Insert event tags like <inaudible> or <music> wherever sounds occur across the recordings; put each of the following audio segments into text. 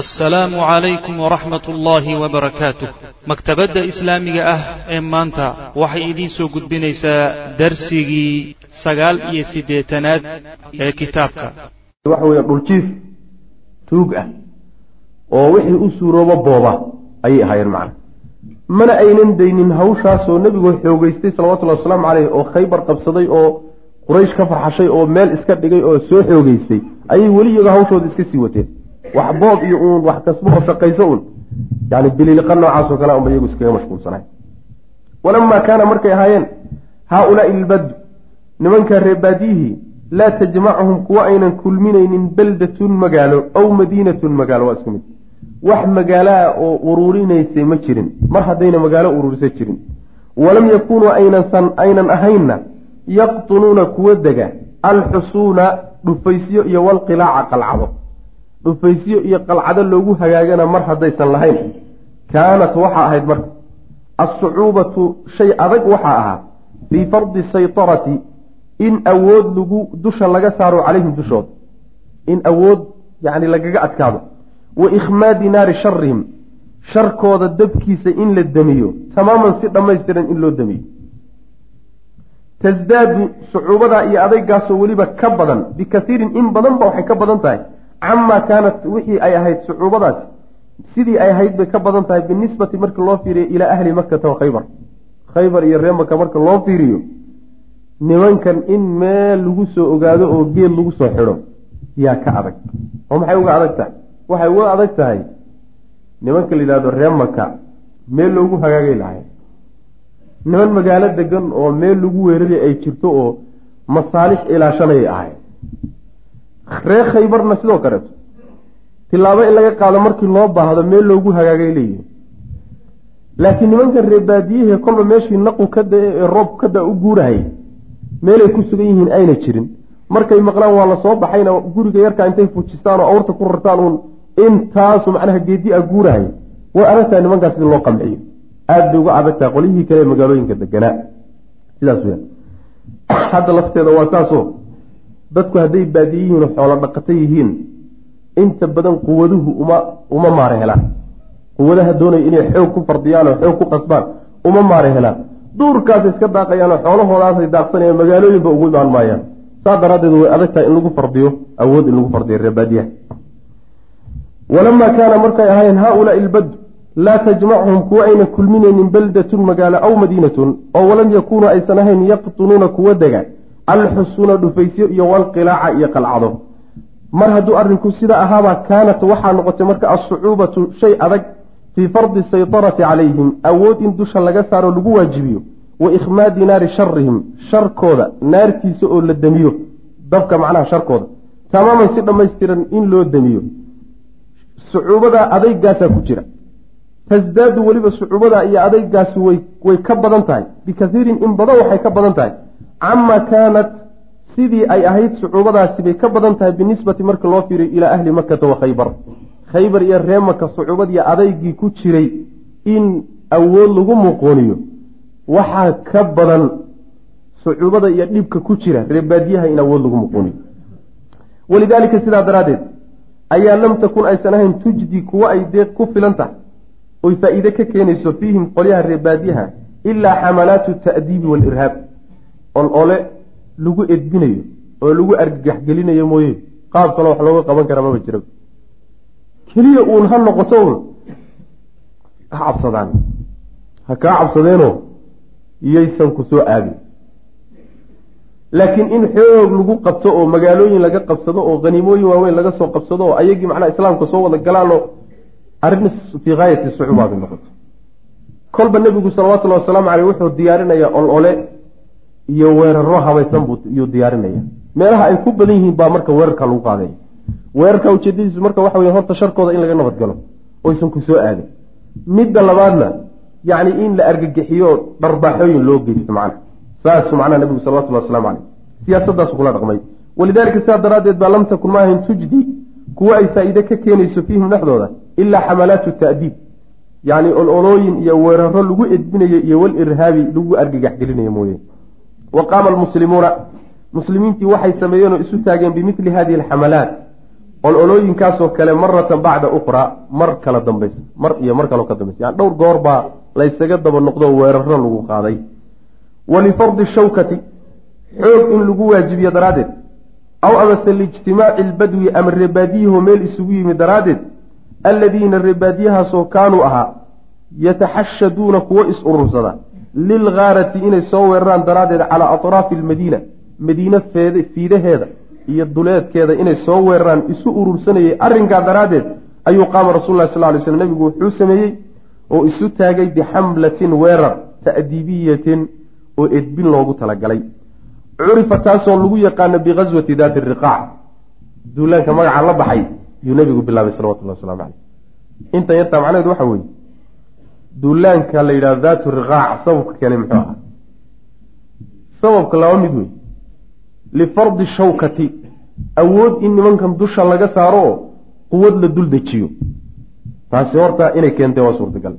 assalaamu calaykum waraxmat ullaahi wabarakaatuh maktabadda islaamiga ah ee maanta waxay idiin soo gudbinaysaa darsigii sagaal iyo siddeetanaad ee kitaabka. Waxa weeye dhuljiif tuug ah oo wixii u suuroobo booba ayay ahaayeen macna. Mana aynan daynin hawshaasoo nebigu xoogeystay salawatullahi wasalaamu caleyh oo khaybar qabsaday oo quraysh ka farxashay oo meel iska dhigay oo soo xoogeystay ayay weli iyaga hawshooda iska sii wateen wax boob iyo uun wax kasbo oo shaqayso un yani biliiliqa noocaasoo kale unba iyagu iskaga mashquulsanay walamaa kaana markay ahaayeen haaulaai ilbaddu nimanka reebaadiyihii laa tajmacuhum kuwa aynan kulminaynin beldatun magaalo aw madiinatun magaalo waa isku mid. Wax magaaloa oo uruurinaysay ma jirin mar haddayna magaalo uruurisa jirin. Walam yakunuu aynansan aynan ahaynna yaqtunuuna kuwa dega alxusuuna dhufaysyo iyo walqilaaca qalcado dhufaysyo iyo qalcado loogu hagaagana mar haddaysan lahayn. Kaanat waxaa ahayd marka assucuubatu shay adag waxaa ahaa fii fardi saytarati in awood lagu dusha laga saaro calayhim dushooda in awood yacni lagaga adkaado. Wa ikhmaadi naari sharihim sharkooda dabkiisa in la demiyo tamaaman si dhammaystiran in loo demiyo tasdaadu sucuubadaa iyo adaygaasoo weliba ka badan bikaiirin in badanba waxay ka badan tahay camaa kaanat wixii ay ahayd sucuubadaasi sidii ay ahayd bay ka badan tahay binisbati marka loo fiiriyo ilaa ahli makata wa khaybar. Khaybar iyo ree maka marka loo fiiriyo nimankan in meel lagu soo ogaado oo geel lagu soo xidho yaa ka adag. Oo maxay uga adag tahay? Waxay uga adag tahay nimanka la yidhahdo ree maka meel loogu hagaagay lahay. Niman magaalo degan oo meel lagu weeraray ay jirto oo masaalix ilaashanayay ahay ree khaybarna sidoo kaleeto tilaabo in laga qaado markii loo baahdo meel loogu hagaagay leeyihiin laakiin nimankan reebaadiyihii kolba meeshii naqu ka da ee roob ka da u guurahay meelay ku sugan yihiin ayna jirin. Markay maqlaan waa la soo baxayna guriga yarkaa intay fujistaan oo awrta ku rartaan uun intaasu macnaha geedi a guurahay. Way adagtahay nimankaas sida loo qamciyo. Aada bay uga adagtahay qolyihii kale magaalooyinka deganaa sidaas weyaan hadda lafteeda waa saasoo dadku hadday baadiye yihiin oo xoolo dhaqato yihiin inta badan quwaduhu uma uma maare helaan. Quwadaha doonaya inay xoog ku fardiyaan oo xoog ku qasbaan uma maare helaan. Duurkaasay iska daaqayaan oo xoolahoodaasay daaqsanayaan magaalooyinba ugu imaan maayaan saa daraaddeed way adag tahay in lagu fardiyo awood in lagu fardiyo reebaadiyaha walamaa kaana markay ahaayeen haaulaai ilbaddu laa tajmacuhum kuwa ayna kulminaynin baldatun magaalo aw madiinatun oo walam yakunuu aysan ahayn yaqtunuuna kuwa dega alxusuuna dhufaysyo iyo walqilaaca iyo qalcado. Mar hadduu arrinku sida ahaabaa kaanat waxaa noqotay marka assucuubatu shay adag fii fardi saytarati calayhim awood in dusha laga saaro lagu waajibiyo wa ikhmaadi naari sharihim sharkooda naartiisa oo la demiyo dabka macnaha sharkooda. Tamaaman si dhammaystiran in loo demiyo sucuubadaa adaygaasaa ku jira. Tasdaadu weliba sucuubadaa iyo adaygaasi way ka badan tahay. Bikaiirin in badan waxay ka badan tahay cama kaanat sidii ay ahayd sucuubadaasi bay ka badan tahay binisbati marka loo fiiriyo ilaa ahli makata wa khaybar. Khaybar iyo ree maka sucuubadii adaygii ku jiray in awood lagu muqooniyo. Waxaa ka badan sucuubada iyo dhibka ku jira reebaadiyaha in awood lagu muqooniyo. Walidaalika sidaa daraaddeed ayaa lam takun aysan ahayn tujdi kuwa ay deeq ku filan tahay oy faa-iide ka keenayso fiihim qolyaha reebaadiyaha ilaa xamalaatu ta'diibi waalirhaab ol ole lagu edbinayo oo lagu argagaxgelinayo mooye. Qaab kaloo wax looga qaban kara maba jira keliya uun ha noqoto un ha cabsadaan. Ha kaa cabsadeenoo yaysan ku soo aadin. Laakiin in xoog lagu qabto oo magaalooyin laga qabsado oo haniimooyin waaweyn laga soo qabsado oo ayagii macnaha islaamka soo wada galaanoo arrin fii haayati sucuubaa bay noqoto. Kolba nebigu salawatullahi wasalaamu caleyh wuxuu diyaarinayaa ol ole iyo weeraro habaysan buu yuu diyaarinaya. Meelaha ay ku badan yihiin baa marka weerarka lagu qaadaya. Weerarka ujeedadiisu marka waxa wey horta sharkooda in laga nabadgalo oysan ku soo aadin. Midda labaadna yacni in la argagixiyo dharbaaxooyin loo geysto macnaha. Saasu macnaha nabigu salawatullahi waslamu caleyh siyaasadaasu kula dhaqmay. Walidaalika sidaa daraaddeed baa lam takun maahayn tujdi kuwa ay faa-iide ka keenayso fiihim dhexdooda ilaa xamalaatu ta'diib. Yacni ololooyin iyo weeraro lagu edbinayo iyo wal irhaabi lagu argagaxgelinayo mooye wa qaama almuslimuuna muslimiintii waxay sameeyeen oo isu taageen bimili hadihi alxamalaat ololooyinkaasoo kale maratan bacda ukhraa mar kala dambaysa mar iyo mar kaloo ka dambaysa yani dhowr goor baa laysaga daba noqdo weeraro lagu qaaday walifardi shawkati xoog in lagu waajibiyo daraaddeed aw amase liijtimaaci lbadwi ama reebaadiyaho meel isugu yimi daraaddeed alladiina reebaadiyahaasoo kaanuu ahaa yataxashaduuna kuwo is-urursada lilgaarati inay soo weeraraan daraaddeed calaa atraafi almadiina madiine feed fiidaheeda iyo duleedkeeda inay soo weeraraan isu urursanayay arrinkaa daraaddeed ayuu qaama rasul lah sal ly slm nebigu wuxuu sameeyey oo isu taagay bixamlatin weerar ta'diibiyatin oo edbin loogu talagalay curifa taasoo lagu yaqaano biqaswati daati riqaac duulaanka magaca la baxay yuu nebigu bilaabay salawatullah waslamu caleyh intan yartaa macnaheedu waxa weeye duulaanka la yidhahdo daatu riqaac sababka keenay muxuu aha sababka laba mid wey lifardi shawkati awood in nimankan dusha laga saaro oo quwad la dul dejiyo. Taasi horta inay keentay waa suurtagal.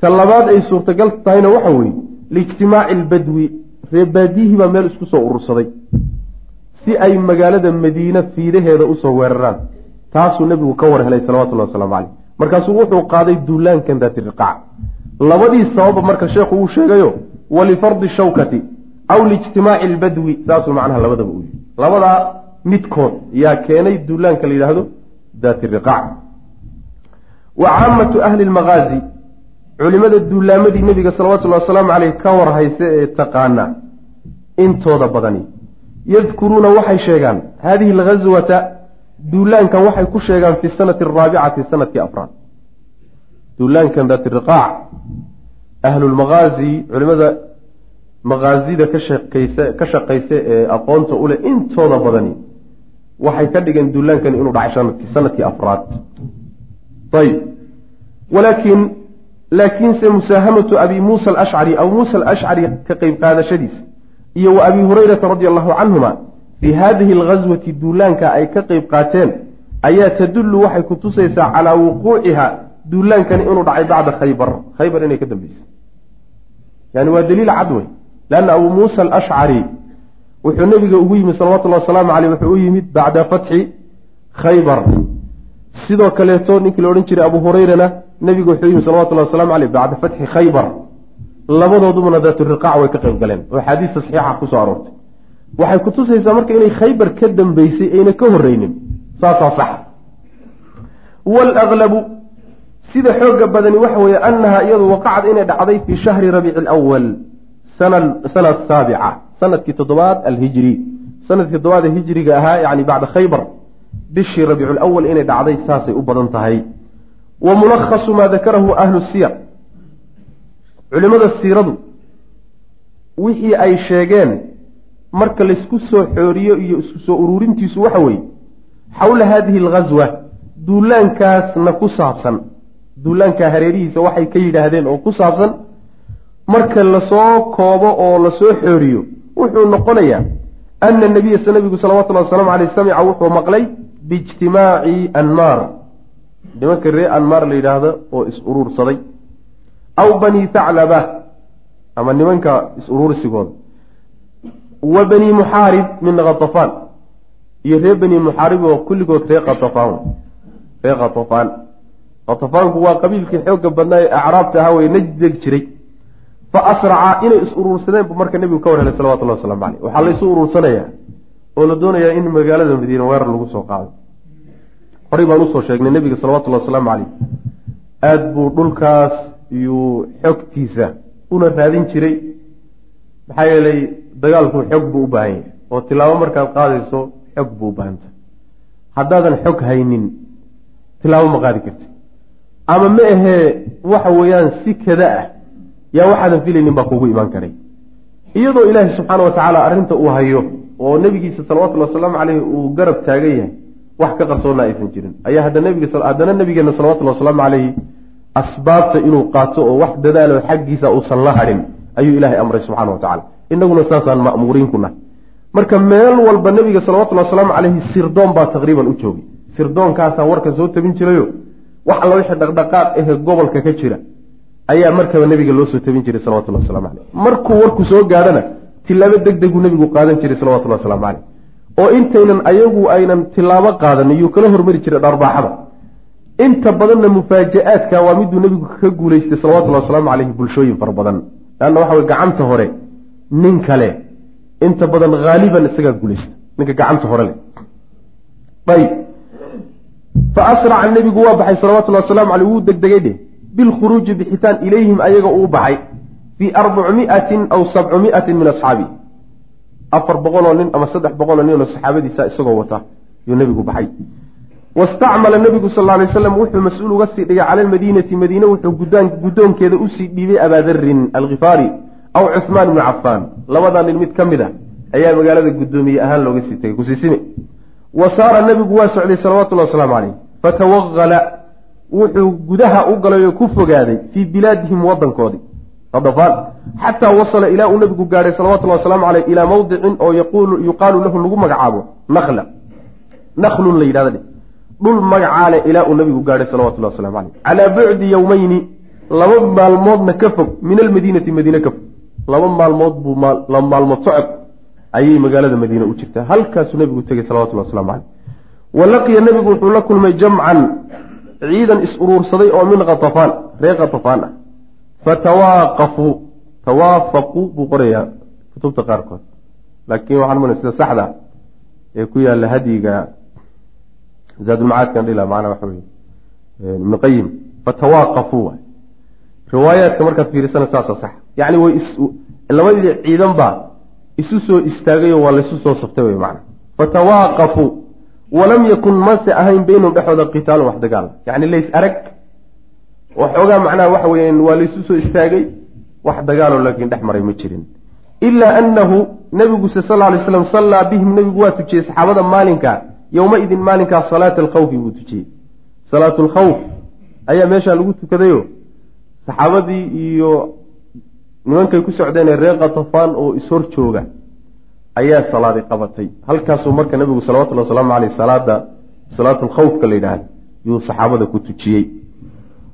Ta labaad ay suurtagal tahayna waxa weeye liijtimaaci albadwi reebaadiyihii baa meel isku soo urursaday si ay magaalada madiine fiidaheeda u soo weeraraan taasuu nebigu ka war helay salawatullahi wasalaamu caleyh markaasuu wuxuu qaaday duulaankan daati riqaac. Labadii sababa marka sheekhu uu sheegayo walifardi shawkati aw liijtimaaci albadwi saasuu macnaha labadaba u yihi labadaa midkood yaa keenay duulaanka la yidhaahdo daati riqaac. Wa caamatu ahli lmaqaazi culimada duulaamadii nebiga salawatullahi wasalaamu caleyh ka war hayse ee taqaana intooda badani yadkuruuna waxay sheegaan haadihi alghaswata duulaankan waxay ku sheegaan fi sanati araabicati sannadkii afraad. Duulaankan daati riqaac. Ahlulmaqaazi culimada maqaazida ka shaqeysa ka shaqaysa ee aqoonta uleh intooda badani waxay ka dhigeen duulaankani inuu dhacay sannadkii sannadkii afraad. Ayb walaakiin laakiinse musaahamatu abi muusa alashcari abu muusa alashcari ka qeyb qaadashadiisa iyo wa abi hurayrata radi allahu canhuma fii haadihi alghaswati duulaanka ay ka qeyb qaateen ayaa tadullu waxay ku tusaysaa calaa wuquuciha duulaankani inuu dhacay bacda khaybar khaybar inay ka dambeysay yani waa daliil cad wey leanna abuu muusa alashcari wuxuu nebiga ugu yimid salawatullahi wasalaamu caleyh wuxuu u yimid bacda fatxi khaybar sidoo kaleeto ninkii la odhan jiray abu hurayrana nebigu wuxuu yimid salawatullahi waslamu caleyh bacda fatxi khaybar labadoodubuna daatu riqaac way ka qayb galeen oo axaadiista saxiixa ku soo aroortay waxay kutusaysaa marka inay khaybar ka dambeysay ayna ka horreynin saasaa sax. Walaklabu sida xooga badani waxa weeye annaha iyadu waqacad inay dhacday fii shahri rabiici alawal sana saabica sannadkii toddobaad alhijri. Sanadkii toddobaad ee hijriga ahaa yani bacda khaybar bishii rabiicu lawal inay dhacday saasay u badan tahay. Wa mulakhasu maa dakarahu ahlu siyar. Culimada siiradu wixii ay sheegeen marka laysku soo xooriyo iyo isku soo ururintiisu waxa weeye xawla haadihi alghaswa duulaankaasna ku saabsan duulaankaa hareerihiisa waxay ka yidhaahdeen oo ku saabsan marka la soo koobo oo la soo xooriyo wuxuu noqonayaa ana nabiya s nabigu salawatullahi wasalaamu caleyh samica wuxuu maqlay biijtimaaci anmaar. Nimanka ree anmaar la yidhaahdo oo is uruursaday. Aw bani thaclaba ama nimanka is uruursigooda wa bani muxaarib min katafaan iyo ree bani muxaarib oo kulligood ree katafaan ree katafaan katafaanku waa qabiilkii xooga badnaa ee acraabta ahaa way najdeg jiray. Fa asraca inay is uruursadeen bu marka nebigu ka war helay salawatullahi waslamu caleyh waxaa laysu uruursanayaa oo la doonayaa in magaalada madiina weerar lagu soo qaado. Horey baan u soo sheegnay nebiga salawatullahi wasalaamu caleyh aada buu dhulkaas iyuu xogtiisa una raadin jiray. Maxaa yeelay dagaalku xog buu u baahan yahay oo tilaabo markaad qaadayso xog buu u baahan tahay haddaadan xog haynin tilaabo ma qaadi karti ama ma ahee waxa weeyaan si kada ah yaa waxaadan filaynin baa kugu imaan karay. Iyadoo ilaahay subxaana wa tacaala arrinta uu hayo oo nebigiisa salawatullhi wasalaamu caleyhi uu garab taagan yahay wax ka qarsoonna aysan jirin. Ayaa haddana nabigeena salawatullhi wasalaamu caleyhi asbaabta inuu qaato oo wax dadaalo xaggiisa uusan la hadhin ayuu ilaahay amray subxana wa tacala inaguna saasaan ma'muuriin ku nahay. Marka meel walba nebiga salawatullhi wasalaamu caleyhi sirdoon baa taqriiban u joogay. Sirdoonkaasaa warka soo tabin jirayo wax alla wixii dhaqdhaqaaq ahe gobolka ka jira ayaa markaba nebiga loo soo tabin jiray salawatullahi waslamu caleyh markuu warku soo gaadhana tilaabo deg deguu nebigu qaadan jiray salawatullahi waslamu caleyh oo intaynan ayagu aynan tilaabo qaadanin yuu kala hormari jiray dharbaaxada. Inta badanna mufaaja-aadka waa miduu nebigu ka guulaystay salawatullhi wasalaamu caleyhi bulshooyin fara badan. Leanna waxa wey gacanta hore nin kale. Inta badan haaliban isagaa guulaysta. Ninka gacanta hore leh. Ayb fa asraca nebigu waa baxay salawatullhi wasalaamu caleyh wuu degdegay dheh bilkhuruuji bixitaan ilayhim ayaga uu baxay. Fii arbacumiatin aw sabcumiatin min asxaabi. Afar boqoloo nin ama saddex boqoloo nin oo saxaabadiisa isagoo wata. Yuu nebigu baxay. Wastacmala nebigu sal alay slam wuxuu mas'uul uga sii dhigay cala almadiinati madiine wuxuu guddoonkeeda u sii dhiibay abaadarrin alkhifaari aw cusmaan ibnu cafaan labadaa nin mid ka mid a ayaa magaalada guddoomiye ahaan looga sii tegay kusiisime wa saara nebigu waa socday salawatullahi wasalaamu caleyh fatawaqala wuxuu gudaha u galay oo ku fogaaday fii bilaadihim wadankoodii adafaan xataa wasala ilaa uu nebigu gaadhay salawatullahi wasalaamu caleyh ilaa mawdicin oo yuqaalu lahu lagu magacaabo nakla naklun la yidhahda dhul magacaale ilaa uu nabigu gaadhay salawatullah waslamu caleyh calaa bucdi yowmeyni laba maalmoodna ka fog min almadiinati madiine ka fog laba maalmood buu laba maalmood socod ayay magaalada madiine u jirtaa. Halkaasuu nebigu tegay salawatullah waslamu caleyh wa laqiya nebigu wuxuu la kulmay jamcan ciidan is-uruursaday oo min katafaan reer katafaan ah. Fatawaaqafuu tawaafaquu buu qorayaa kutubta qaarkood. Laakiin waxaan mana sida saxda ee ku yaalla hadyiga zaadulmacaadkan dhila macnaa waxa weye ibnu qayim fatawaaqafuu riwaayaadka markaad fiirisana saasa sax. Yacni way labadii ciidan baa isu soo istaagayo waa laysu soo saftay wey macana fatawaaqafuu walam yakun mase ahayn baynahum dhexooda qitaalun wax dagaal. Yacni lays arag waxoogaa macnaha waxa weeyaan waa laysu soo istaagay wax dagaaloo laakiin dhex maray ma jirin. Ilaa anahu nebiguse sal alay slam sallaa bihim nebigu waa tujiyey saxaabada maalinka yowma-idin maalinkaas salaata alkhawfi buu tujiyey. Salaatu lkhawf ayaa meeshaa lagu tukadayo saxaabadii iyo nimankay ku socdeenee reer katafaan oo ishor jooga ayaa salaadi qabatay. Halkaasuu marka nabigu salawatullhi wasalaamu caleyh salaada salaatu lkhawfka la yidhaahda yuu saxaabada ku tujiyey.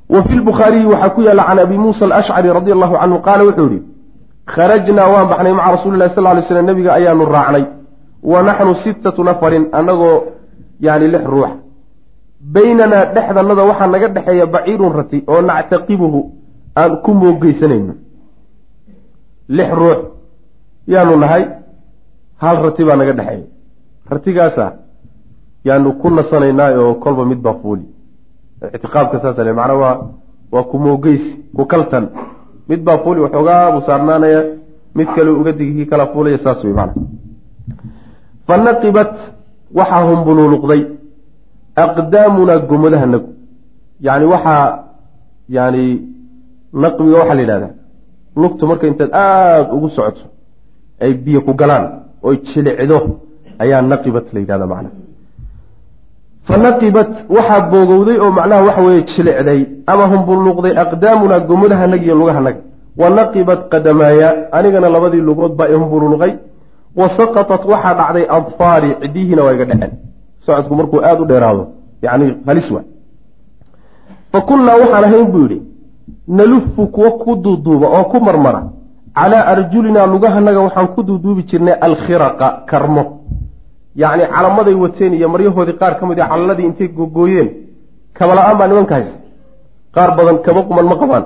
Wa fi lbukhaariyi waxaa ku yaalla can abi muusa alashcari radi allahu canhu qaala wuxuu yihi kharajnaa waan baxnay maca rasuuli lahi sal ly slm nabiga ayaanu raacnay. Wa naxnu sittatu nafarin annagoo yani lix ruux. Baynanaa dhexdanada waxaa naga dhexeeya baciirun rati oo nactaqibuhu aan ku moogeysanayno lix ruux yaanu nahay hal rati baa naga dhexeeya. ratigaasa yaanu ku nasanaynaa oo kolba mid baa fuuli. ictiqaabka saasa le macnaa waa waa ku moogeysi ku kaltan. mid baa fuuli waxoogaa buu saarnaanaya mid kale uga digi kii kala fuulaya saas wey macna fa naqibat waxaa humbuluuluqday aqdaamunaa gommadahanagu yacni waxaa yani naqbiga waxaa la yidhahdaa lugtu marka intaad aada ugu socoto ay biyo ku galaan oy jilicdo ayaa naqibat la yidhahda macna fa naqibat waxaa boogowday oo macnaha waxa weeye jilicday ama humbuluuqday aqdaamunaa gommadahanaga iyo lugahanaga wa naqibat qadamaaya anigana labadii lugood baa i wa saqatat waxaa dhacday adfaari cidihiina waa iga dhaceen. Socodku markuu aada u dheeraado yacni halis waa fa kunnaa waxaan ahayn buu yidhi nalufu kuwa ku duuduuba oo ku marmara. Calaa arjulinaa lugahanaga waxaan ku duuduubi jirnay alkhiraqa karmo. Yacni calamaday wateen iyo maryahoodii qaar ka mid a calaladii intay gogooyeen kabala-aan baa nimanka haysa. Qaar badan kaba quman ma qabaan.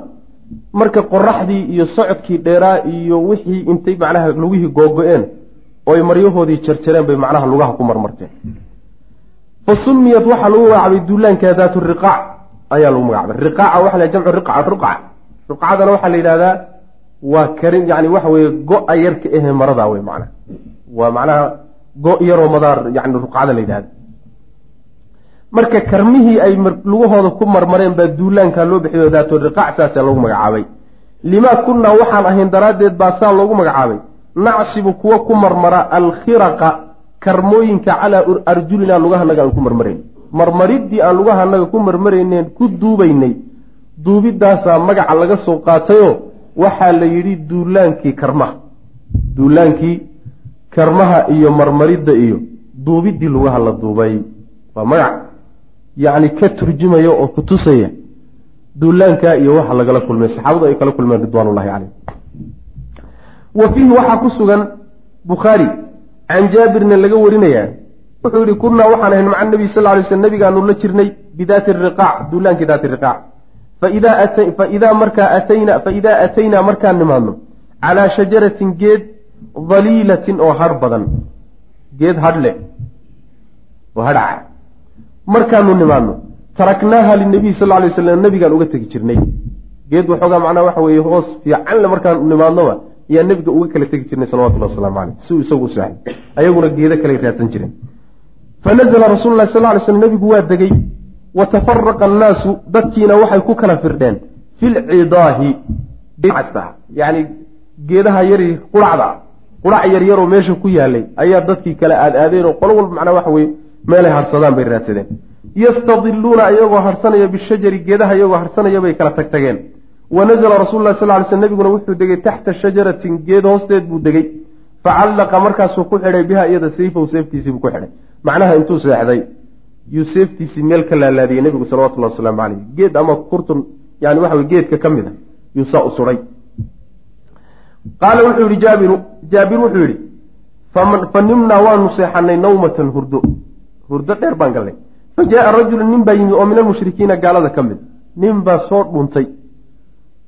Marka qoraxdii iyo socodkii dheeraa iyo wixii intay macnaha lugihii googo-een ooy maryahoodii jarjareen bay macnaha lugaha ku marmarteen fa sumiyat waxaa lagu magacaabay duulaanka daatu riqaac ayaa lagu magacaabay. Riqaaca waxa la jamcu riqca ruqca ruqcadana waxaa la yidhahdaa waa karin yani waxa weeye go-a yarka ehe maradaa wey macnaha. Waa macnaha go- yaroo madaar yani ruqcada la yidhahda. Marka karmihii ay lugahooda ku marmareen baa duulaankaa loo bixiyo daatu riqaac saasaa lagu magacaabay. Limaa kunnaa waxaan ahayn daraaddeed baa saa loogu magacaabay. Nacsibu kuwa ku marmara alkhiraqa karmooyinka calaa arjulinaa lugahanaga aan ku marmarayn marmariddii aan lugahanaga ku marmarayneen ku duubaynay. Duubidaasaa magaca laga soo qaatayoo waxaa la yidhi duulaankii karmaha. Duulaankii karmaha iyo marmaridda iyo duubiddii lugaha la duubay. Waa magac yacni ka turjumaya oo ku tusaya duulaankaa iyo waxa lagala kulmay saxaabadu ay kala kulmeen ridwaanullahi caleyh wa fiihi waxaa ku sugan bukhaari can jaabirna laga warinayaa wuxuu yihi kunnaa waxaan ahayn maca nabiy sal lay sl nabigaanu la jirnay bidaati riqaac duulaankii daati riqaac. Faidaa markaa atayna faidaa ataynaa markaan nimaadno calaa shajaratin geed daliilatin oo hadh badan. Geed hadh leh oo hadhaca markaanu nimaadno taraknaaha linabiy sal lay slam nabigaan uga tegi jirnay. Geed waxoogaa macnaha waxa weeye hoos fiicanle markaanu nimaadnoba ayaa nebiga uga kala tegi jirnay salawatullah wasalaamu caleyh si uu isagu u ayaguna geedo kale raadsan jireen fanazla rasuulu lahi sal ly slm nebigu waa degey wa tafaraqa annaasu dadkiina waxay ku kala firdheen fi lcidaahi yani geedaha yari quracda qurac yaryaroo meesha ku yaalay ayaa dadkii kale aad aadeen oo qolo walba macnaa waxa weye meelay harsadaan bay raadsadeen yastadiluuna iyagoo harsanaya bishajari geedaha iyagoo harsanaya bay kala tag tageen wa nazla rasul lah sal ly sl nebiguna wuxuu degay taxta shajaratin geed hoosteed buu degey facallaqa markaasuu ku xidhay biha iyada sayfahu seeftiisiibuu ku xidhay macnaha intuu seexday yuu seeftiisii meel ka laalaadiyey nebigu salawatullahi wasalaamu caleyh geed ama kurtun yani waxa wey geedka ka mid a yuu saa u qaala wuxuu yihi jaabiru jaabir wuxuu yidhi fa nimnaa waanu seexanay nawmatan hurdo. Hurdo dheer baan gallay fa jaaa rajulu nin baa yimi oo min almushrikiina gaalada ka mid. Nin baa soo dhuuntay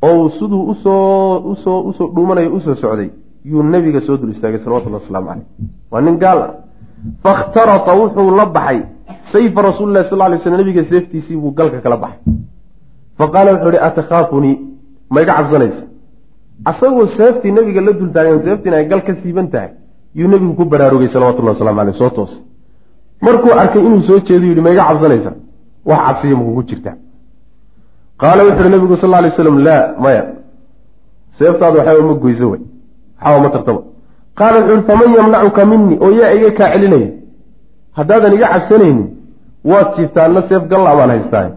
oo siduu u soo u soo u soo dhuumanayo u soo socday. Yuu nebiga soo dul istaagay salawatullahi wasalaamu caleyh waa nin gaal ah fakhtarata wuxuu la baxay. Sayfa rasuulilahi sal lay slam nabiga seeftiisii buu galka kala baxay. Fa qaala wuxuu ihi atakhaafunii ma iga cabsanaysa. Asagoo seeftii nabiga la dul taagan seeftiina ay gal ka siiban tahay yuu nebigu ku baraarugay salawatullahi waslamu aleyh soo toosay markuu arkay inuu soo jeedo yidhi ma iga cabsanaysa. Wax cabsiya makugu jirta. Qaala wuxu uhi nabigu sal lay slam laa maya. Seeftaadu waxaba ma goyso wey waxaba ma tartaba qaala wuxu uhi faman yamnacuka minii oo yaa iga kaa celinaya haddaadan iga cabsanaynin waad jiiftaanna seef galla baan haystaa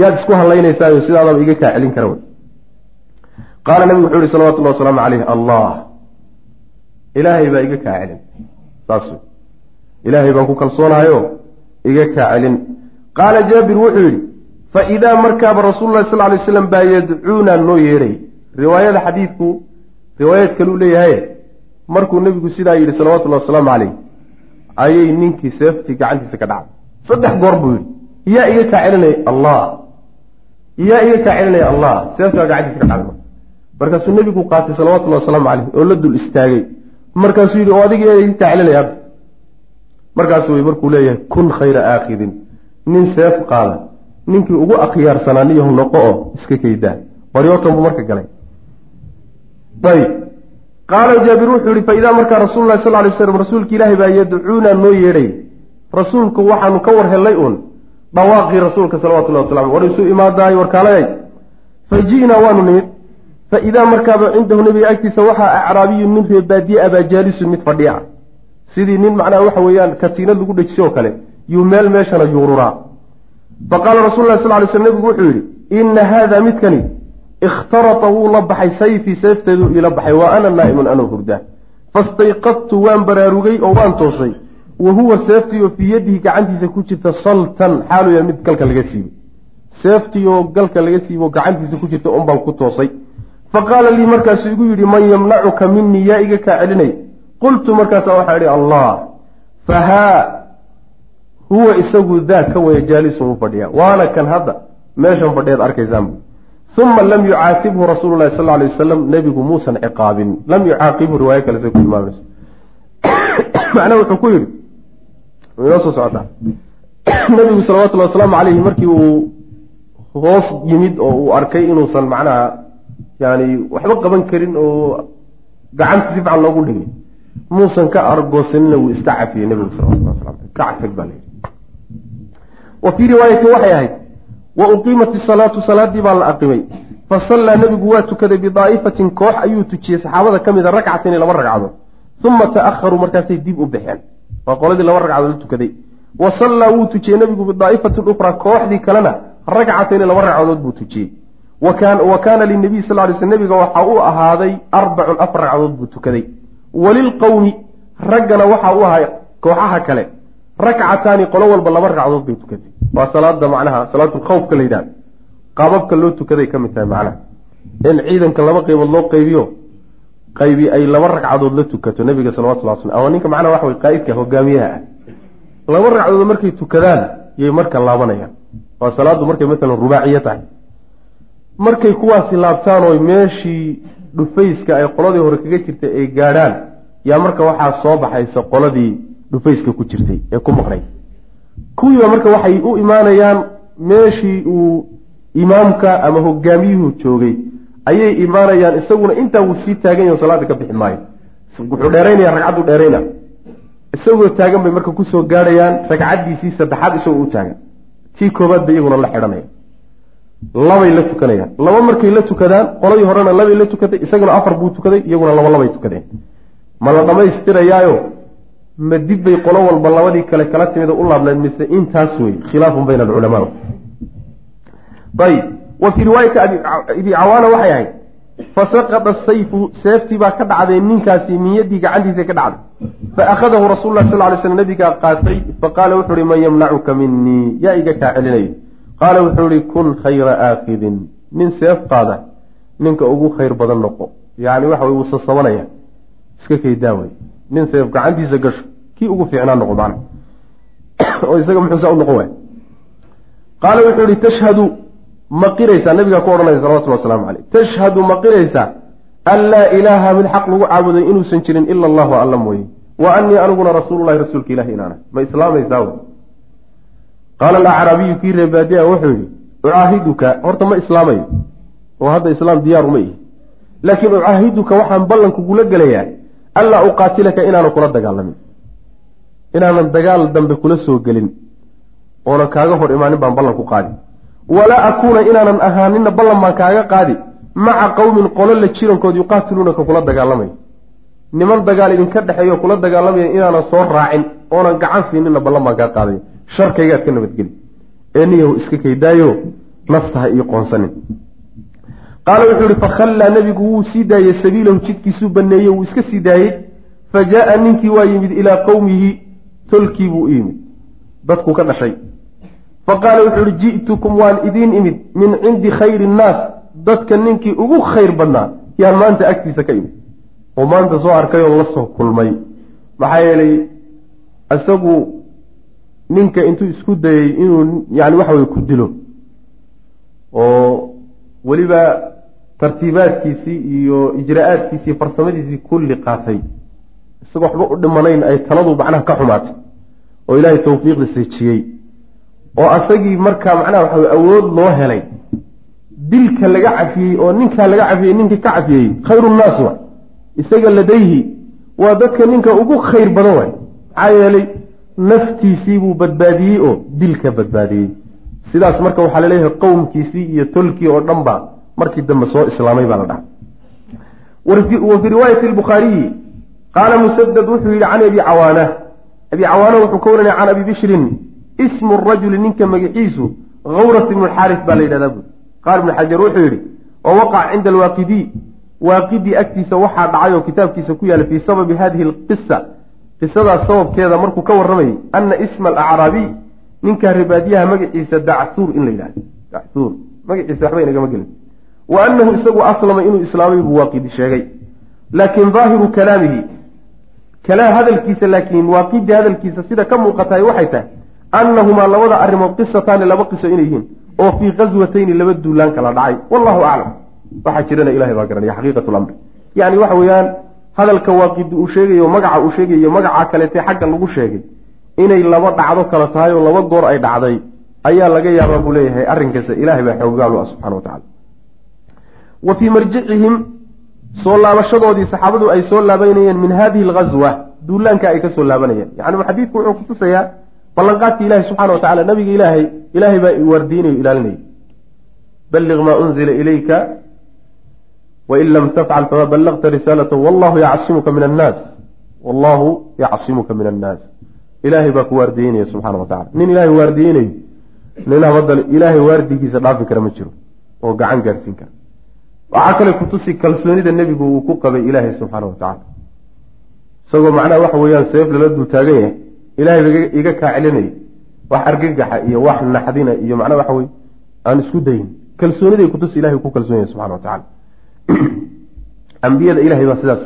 yaad isku halaynaysaayo sidaadaba iga kaa celin kara wey qaala nabigu wuxuu yihi salawatullahi wasalaamu caleyh allah ilaahay baa iga kaa celin saas wey ilaahay baan ku kalsoonahayo iga kaa celin qaala jaabir wuxuu yidhi fa idaa markaaba rasuululahi sal lay slam baa yadcuuna noo yeedhay riwaayada xadiidku riwaayad kaluu leeyahay markuu nebigu sidaa yidhi salawatullahi wasalaamu caleyh ayay ninkii seeftii gacantiisa ka dhacday. Saddex goor buu yidhi yaa iga kaa celinaya allah yaa iga kaa celinaya allah seeftaa gacantiisa ka dhacday markaasuu nebigu qaatay salawatullahi wasalaamu caleyh oo la dul istaagay. Markaasuu yidhi oo adiga yaa iga kaa celinaya hadda markaas wey markuu leeyahay kun khayra aakhidin. Nin seef qaada ninkii ugu akhyaarsanaa niyahu noqo oo iska kaydaa. Baryootan buu marka galay qaala jaabir wuxuu yihi faidaa markaa rasuululahi sal lay slam rasuulka ilaahi baa yadcuuna noo yeedhay rasuulku waxaanu ka war hellay uun dhawaaqii rasuulka salawatullahi wasalam war isuu imaadaay warkaalayay fa ji'naa waanu nimid fa idaa markaaba cindahu nebiga agtiisa waxaa acraabiyun nin reebaadiye abaa jaalisun mid fadhiya sidii nin macnaha waxa weeyaan katiinad lagu dhejisay oo kale yuu meel meeshana yuururaa fa qaala rasul lah sal lay sl nebigu wuxuu yidhi ina haada midkani ikhtarata wuu la baxay sayfii seefteeduu iila baxay wa ana naa'imun anoo hurdaa fastayqadtu waan baraarugay oo waan toosay wa huwa seeftii oo fii yadihi gacantiisa ku jirta saltan xaaluya mid galka laga siibay seeftii oo galka laga siibo gacantiisa ku jirta un baan ku toosay fa qaala lii markaasuu igu yidhi man yamnacuka minii yaa iga kaa celinay qultu markaasa waxaa idhi allah fahaa huwa isagu daa ka waya jaalisun u fadhiyaa waana kan hadda meeshan fadhiyaad arkaysaan uma lam yucaatibhu rasuulu lahi sal alay wasalam nebigu muusan ciqaabin lam yucaaqibhu riwaayo kale say ku tilmaamayso macnaha wuxuu ku yidhi inoo soo socotaa nebigu salawatullahi wasalaamu caleyhi markii uu hoos yimid oo uu arkay inuusan macnaha yani waxba qaban karin oo gacanta si fiican loogu dhigay muusan ka argoosanina wuu iska cafiyey nebigu salawatullah wasala ka cafig baa layidhi wa fii riwaayatin waxay ahayd wa uqiimat isalaatu salaadii baa la aqimay fa sallaa nebigu waa tukaday bidaa'ifatin koox ayuu tujiyey. Saxaabada ka mida rakcatayni laba ragcadood uma ta'aharuu markaasay dib u baxeen waa qoladii laba ragcadood la tukaday. Wa sallaa wuu tujiyey nebigu bidaa'ifatin ukhraa kooxdii kalena ragcatayni laba ragcadood buu tujiyey. Wa kaana linabiy sal ly sl nebiga waxaa u ahaaday arbacun afar ragcadood buu tukaday. Walilqowmi raggana waxa u ahay kooxaha kale. Rakcataani qolo walba laba ragcadood bay tukatay waa salaada macnaha salaatulkhawfka la yidhahdo qaababka loo tukaday ka mid tahay macnaha. In ciidanka laba qeybood loo qeybiyo qaybi ay laba ragcadood la tukato nabiga salawatullah sl ama ninka macnaha waxa wey qaa'idka hogaamiyaha ah. Laba ragcadood markay tukadaan yay marka laabanayaan. Waa salaaddu markay maalan rubaaciyo tahay. Markay kuwaasi laabtaan oo meeshii dhufayska ay qoladii hore kaga jirtay ay gaadhaan yaa marka waxaa soo baxaysa qoladii dhufayska ku jirtay ee ku maqnay kuwiiba marka waxay u imaanayaan meeshii uu imaamka ama hogaamiyuhu joogay ayay imaanayaan isaguna intaa wuu sii taagan yaho salaada ka bixi maayo. Wuxuu dheeraynaya ragcaddu dheerayna. Isagoo taagan bay marka ku soo gaadhayaan ragcaddiisii saddexaad isagoo u taagan. Tii koobaad bay iyaguna la xidhanaya labay la tukanayaan. Laba markay la tukadaan qoladii horena labay la tukatay isaguna afar buu tukaday iyaguna laba labay tukadeen. Ma la dhamaystirayaayo ma dib bay qolo walba labadii kale kala timid u laabnayd mise intaas wey khilaafun bayna alculamaa. Ayib wa fii riwaayati abi cawaana waxay ahayd fasaqada sayfu seeftii baa ka dhacday ninkaasi niyaddii gacantiisa ka dhacday. Faakhadahu rasul lah sal lay slam nabigaa qaatay faqaala wuxu uhi man yamnacuka minii yaa iga kaa celinaya qaala wuxuu ihi kun khayra aakidin. Nin seef qaada ninka ugu khayr badan noqo. Yani waxa wey wuu sasabanaya iska kaydaawey nin seef gacantiisa gasho kii ugu fiicnaa noqo macna <coughs> oo isaga muxuusaa u noqon waay qaala wuxuu ihi tashhadu ma qiraysaa? Nabigaa ku odhanaya salawatulli waslamu caleyh tashhadu ma qiraysaa? An laa ilaaha mid xaq lagu caabuday inuusan jirin ila allahu alla mooye. Wa anii aniguna rasuululahi rasuulka ilahi inaana. Ma islaamaysaa qaala alacraabiyu kii reebaadiya wuxuu yihi ucaahiduka horta ma islaamayo. Oo hadda islaam diyaaru ma ihi. Laakiin ucaahiduka waxaan ballan kugula gelayaa anlaa uqaatilaka inaanan kula dagaalamin. Inaanan dagaal dambe kula soo gelin. Oonan kaaga hor imaanin baan ballan ku qaadi walaa akuuna inaanan ahaanina ballan baan kaaga qaadi. Maca qowmin qolo la jirankood yuqaatiluunaka kula dagaalamaya niman dagaal idinka dhexeeyo kula dagaalamaya inaanan soo raacin. Oonan gacan siinina ballan baan kaa qaadaya sharkaygaad ka nabadgeli eeniyahu iska kaydaayo naftaha io qoonsanin qaala wuxuu ihi fakhallaa nebigu wuu sii daayey sabiilahu jidkiisuu baneeyey wuu iska sii daayey fa jaa ninkii waa yimid ilaa qowmihi tolkii buu u yimid. Dadku ka dhashay. Fa qaala wuxuu ihi ji'tukum waan idiin imid. Min cindi khayri innaas dadka ninkii ugu khayr badnaa yaan maanta agtiisa ka imid. Oo maanta soo arkay oo la soo kulmay. Maxaa yeelay isagu ninka intuu isku dayey inuu yani waxa weye ku dilo. Oo weliba tartiibaadkiisii iyo ijraa-aadkiisii farsamadiisii kulli qaatay. Isagoo waxba u dhimanayn ay taladu macnaha ka xumaatay oo ilaahay tawfiiqda seejiyey oo asagii markaa macnaha waxa awood loo helay. Dilka laga cafiyey oo ninkaa laga cafiyey ninkii ka cafiyey khayru nnaas wa isaga ladayhi waa dadka ninka ugu khayr badan waay. Maxaa yeelay naftiisii buu badbaadiyey oo dilka badbaadiyey. Sidaas marka waxaa la leeyahay qowmkiisii iyo tolkii oo dhan ba markii dambe soo islaamay baa la dhahay wa fii riwaayati albukhaariyi qaala musadad wuxuu yihi can abi cawaana. Abi cawaana wuxuu ka waranaya can abi bishrin ismu rajuli ninka magaciisu hawras ibnu xaaris baa la yidhahdaa bui qaal ibnu xajar wuxuu yidhi wa waqac cinda alwaaqidii waaqidii agtiisa waxaa dhacay oo kitaabkiisa ku yaalla fii sababi hadihi alqisa qisadaas sababkeeda markuu ka warramayay ana isma alacraabiy ninkaa ribaadiyaha magaciisa dacsuur in la yidhahdo. Dacsuur. Magaciisa waxba inagama gelin wa anahu isagu aslama inuu islaamay buu waaqidi sheegay. Laakin daahiru kalaamihi kalaa hadalkiisa laakiin waaqidi hadalkiisa sida ka muuqatahay waxay tahay annahumaa labada arrimood qisataani laba qiso inay yihiin oo fii qaswatayni laba duulaan kala dhacay. Wallahu aclam waxaa jirana ilahay baa garanaya xaqiiqat lamri yani waxa weeyaan hadalka waaqidi uu sheegayo magaca uu sheegayo magaca kaleete xagga lagu sheegay inay laba dhacdo kala tahay oo laba goor ay dhacday ayaa laga yaabaa buu leeyahay arrinkaas ilaahay baa xooggaal u ah subxana wa tacala wa fii marjicihim soo laabashadoodii saxaabadu ay soo laabanayeen min hadihi alghaswa duulaanka ay ka soo laabanayeen. Yani xadiidku wuxuu kutusayaa ballanqaadka ilahi subxana wa tacala nabiga ilaahay ilaahay baa waardiinayo ilaalinaya balliq maa unzila ilayka wain lam tafcal fama ballaqta risaalatahu wallahu yacsimuka min annaas wallahu yacsimuka min annaas. Ilaahay baa ku waardiyeynaya subxana wa tacala nin ilaahay waardiyeynayo nin habadan ilaahay waardigiisa dhaafi kara ma jiro oo gacan gaadhsiin kara waxaa kale kutusi kalsoonida nebigu uu ku qabay ilaahay subxaana wa tacala isagoo macnaha waxa weeyaan seef lala dul taagan yahay ilaahay ba iga kaa celinaya wax argagaxa iyo wax naxdina iyo macnaha waxa weye aan isku dayin kalsooniday kutusi ilahay ku kalsoon yahay subxana wa tacala <clears throat> ambiyada ilahay baa sidaas.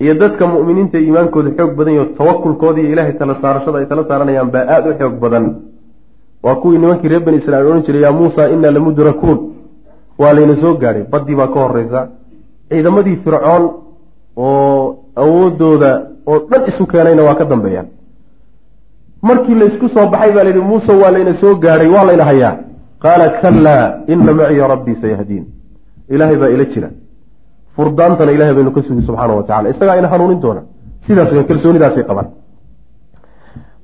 Iyo dadka mu'miniinta iimaankooda xoog badan yaho tawakulkooda iyo ilahay tala saarashada ay tala saaranayaan baa aada u xoog badan. Waa kuwii nimankii reer bani israiil odhan jiray yaa muusa inaa lamudrakuun waa layna soo gaadhay baddii baa ka horeysa ciidamadii fircoon oo awoodooda oo dhan isu keenayna waa ka dambeeyaan markii laysku soo baxay baa layidhi muuse waa layna soo gaadhay waa layna hayaa. Qaala kalaa ina maciya rabbii sayahdiin. Ilaahay baa ila jira. Furdaantana ilahay baynu ka sugi subxaana wa tacala isagaa ina hanuunin doona. Sidaas weyn kalsoonidaasay qabaan.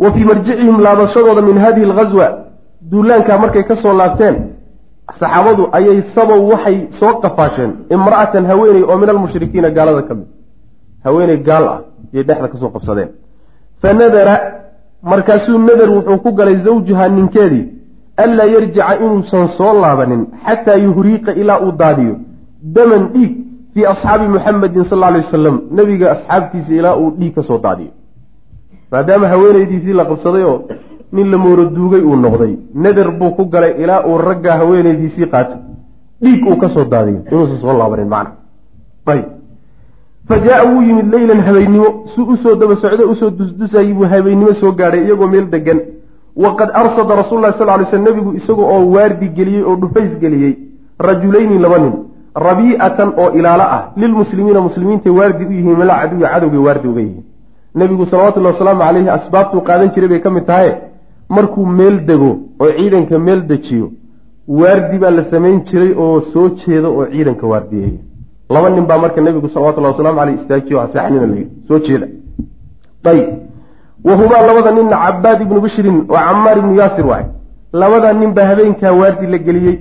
Wa fii marjicihim laabashadooda min hadihi alghaswa duulaankaa markay ka soo laabteen saxaabadu ayay sabow waxay soo qafaasheen imra'atan haweeney oo min almushrikiina gaalada ka mid. Haweeney gaal ah yay dhexda ka soo qabsadeen. Fa nadara markaasuu nadar wuxuu ku galay zawjuha ninkeedii anlaa yarjica inuusan soo laabanin xataa yuhriiqa ilaa uu daadiyo daman dhiig fii asxaabi muxamedin sal lla alay wasalam nebiga asxaabtiisa ilaa uu dhiig ka soo daadiyo. Maadaama haweenaydiisii la qabsaday oo nin la mooro duugay uu noqday. Nadar buu ku galay ilaa uu raggaa haweenaydiisii qaato dhiig uu ka soo daadiyo inuusan soo laabanin macna. Ayb fa jaa wuu yimid leylan habeennimo suu u soo daba socdo u soo dusdusayay buu habeennimo soo gaadhay iyagoo meel degan waqad arsada rasuul lahi sal ly sl nebigu isaga oo waardi geliyey oo dhufays geliyey. Rajulayni laba nin. Rabiicatan oo ilaalo ah. Lilmuslimiina muslimiintay waardi u yihiin mala caduwi cadowgay waardi uga yihiin. Nebigu salawatullahi wasalaamu caleyhi asbaabtuu qaadan jiray bay ka mid tahay markuu meel dego oo ciidanka meel dejiyo waardi baa la samayn jiray oo soo jeeda oo ciidanka waardiyeeya laba nin baa marka nebigu salawatullahi wasalamu caleyh istaajiyo haseexnina layidhi soo jeeda. Ayb wahumaa labada ninna cabaad ibnu bishrin oo camaar ibnu yaasir waay. Labada nin baa habeenkaa waardi la geliyey.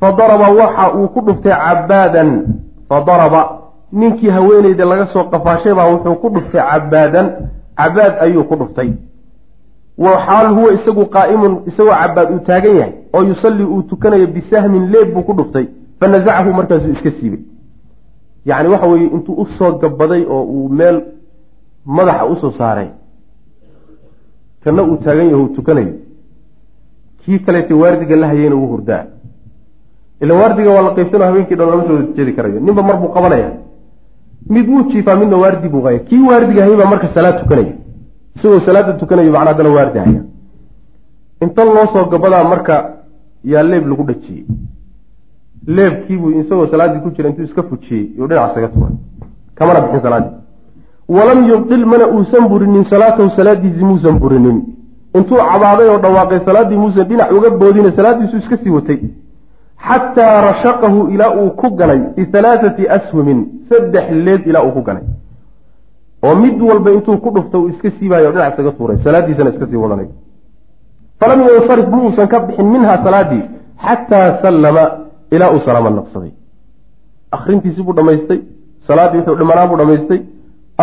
Fadaraba waxa uu ku dhuftay cabaadan fadaraba ninkii haweeneyda laga soo qafaashay baa wuxuu ku dhuftay cabaadan cabaad ayuu ku dhuftay wa xaal huwa isagu qaa'imun isagoo cabaad uu taagan yahay oo yusallii uu tukanayo bisahmin leeb buu ku dhuftay fa nasacahu markaasuu iska siibay. Yacni waxa weeye intuu u soo gabaday oo uu meel madaxa u soo saaray kana uu taagan yaho tukanayo. Kii kaleeta waardiga la hayeyna wuu hurdaa. Ila waardiga waa la qaybsanoo habeenkii dhan lama soo jeedi karayo. Ninba mar buu qabanaya mid wuu jiifaa midna waardi buu haya kii waardiga hayay baa marka salaad tukanaya isagoo salaada tukanayo macnaa haddana waardi haya inta loo soo gabadaa marka yaa leeb lagu dhajiyey. Leebkiibuu isagoo salaaddii ku jira intuu iska fujiyey yuu dhinac isaga turay kamana bixin salaaddii walam yubdil mana uusan burinin salaatahu salaadiisii muusan burinin. Intuu cabaaday oo dhawaaqay salaaddii muusan dhinac uga boodina salaaddiisu iska sii watay. Xataa rashaqahu ilaa uu ku ganay bihalaathati ashumin saddex leed ilaa uu ku ganay oo mid walba intuu ku dhufto uu iska siibayo o dhinac isaga tuuray salaaddiisana iska sii wadanay. Falam yansarif ma uusan ka bixin minha salaaddii xataa sallama ilaa uu salaama naqsaday. Akrintiisii buu dhamaystay salaaddii wuxuu dhimanaa buu dhamaystay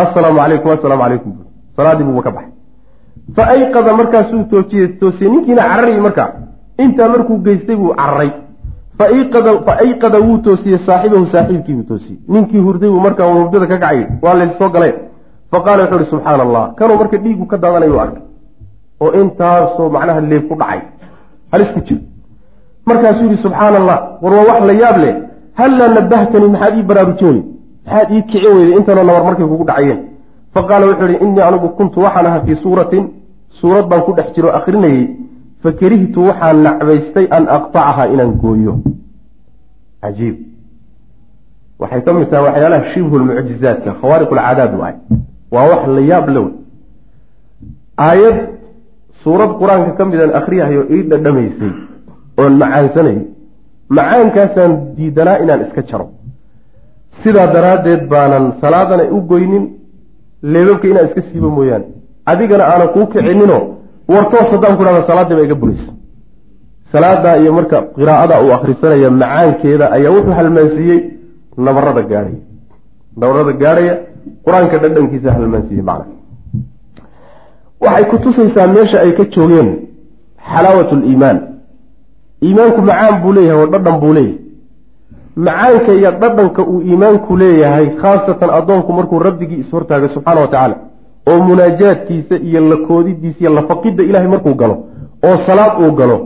assalaamu calaykum assalaamu calaykum bu salaaddii buuba ka baxay. Fa ayqada markaasuu toojiye toosiyey ninkiina cararayay markaa. Intaa markuu geystay buu cararay fa ayqada wuu toosiyey saaxibahu saaxiibkiibuu toosiyey. Ninkii hurday buu markaa hurdada ka kacay waa lays soo galeen fa qaala wuxuu ihi subxaana allah kanuu marka dhiigu ka daadanayu arkay oo intaasoo macnaha leeb ku dhacay halis ku jira markaasuu yihi subxaana allah war waa wax la yaab leh. Hallaa nabahtanii maxaad ii baraarujin weyde maxaad ii kicin weyday? Intanoo nabar markay kugu dhacayeen. Fa qaala wuxuu ihi innii anigu kuntu waxaan ahaa fii suuratin suurad baan ku dhex jiro o akrinayey fakarihtu waxaan nacbaystay an aqtacaha inaan gooyo. Cajiib. Waxay ka mid tahay waxyaalaha shibhu lmucjizaadka khawaariq lcaadaad waay waa wax la yaab low aayad suurad qur'aanka ka midaan akriyahayo ii dhadhamaysay oon macaansanay macaankaasaan diidanaa inaan iska jaro. Sidaa daraaddeed baanan salaadana u goynin leebabka inaan iska siibo mooyaane. Adigana aanan kuu kicininoo wartoos haddaan ku dhahda salaaddii ba iga buraysa salaadaa iyo marka qiraa'ada uu akhrisanaya macaankeeda ayaa wuxuu halmaansiiyey nabarada gaadhaya nabarada gaadhaya qur'aanka dhadhankiisa halmaansiiyey macna. Waxay ku tusaysaa meesha ay ka joogeen xalaawat liimaan iimaanku macaan buu leeyahay oo dhadhan buu leeyahay. Macaanka iyo dhadhanka uu iimaanku leeyahay khaasatan addoonku markuu rabbigii ishortaagay subxaana wa tacaala oo munaajaadkiisa iyo lakoodidiisa iyo lafaqidda ilaahay markuu galo oo salaad uu galo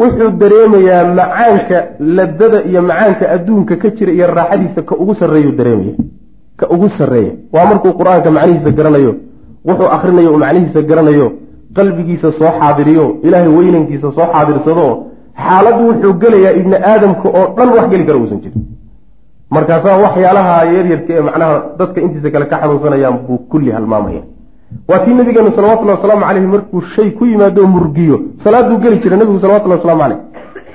wuxuu dareemayaa macaanka ladada iyo macaanka adduunka ka jira iyo raaxadiisa ka ugu sarreeyuu dareemaya ka ugu sarreeya. Waa markuu qur'aanka macnihiisa garanayo wuxuu akrinayo uu macnihiisa garanayo qalbigiisa soo xaadiriyo ilaahay weynankiisa soo xaadirsado xaaladdu wuxuu gelayaa ibni aadamka oo dhan wax geli kara uusan jirin. Markaasaa waxyaalaha yaryarka ee macnaha dadka intiisa kale ka xanuunsanayaan buu kulli halmaamaya. Waa kii nabigeenu salawatullhi wasalaamu caleyhi markuu shay ku yimaado murgiyo salaaduu geli jiray nabigu salawatullhi waslamu caleyh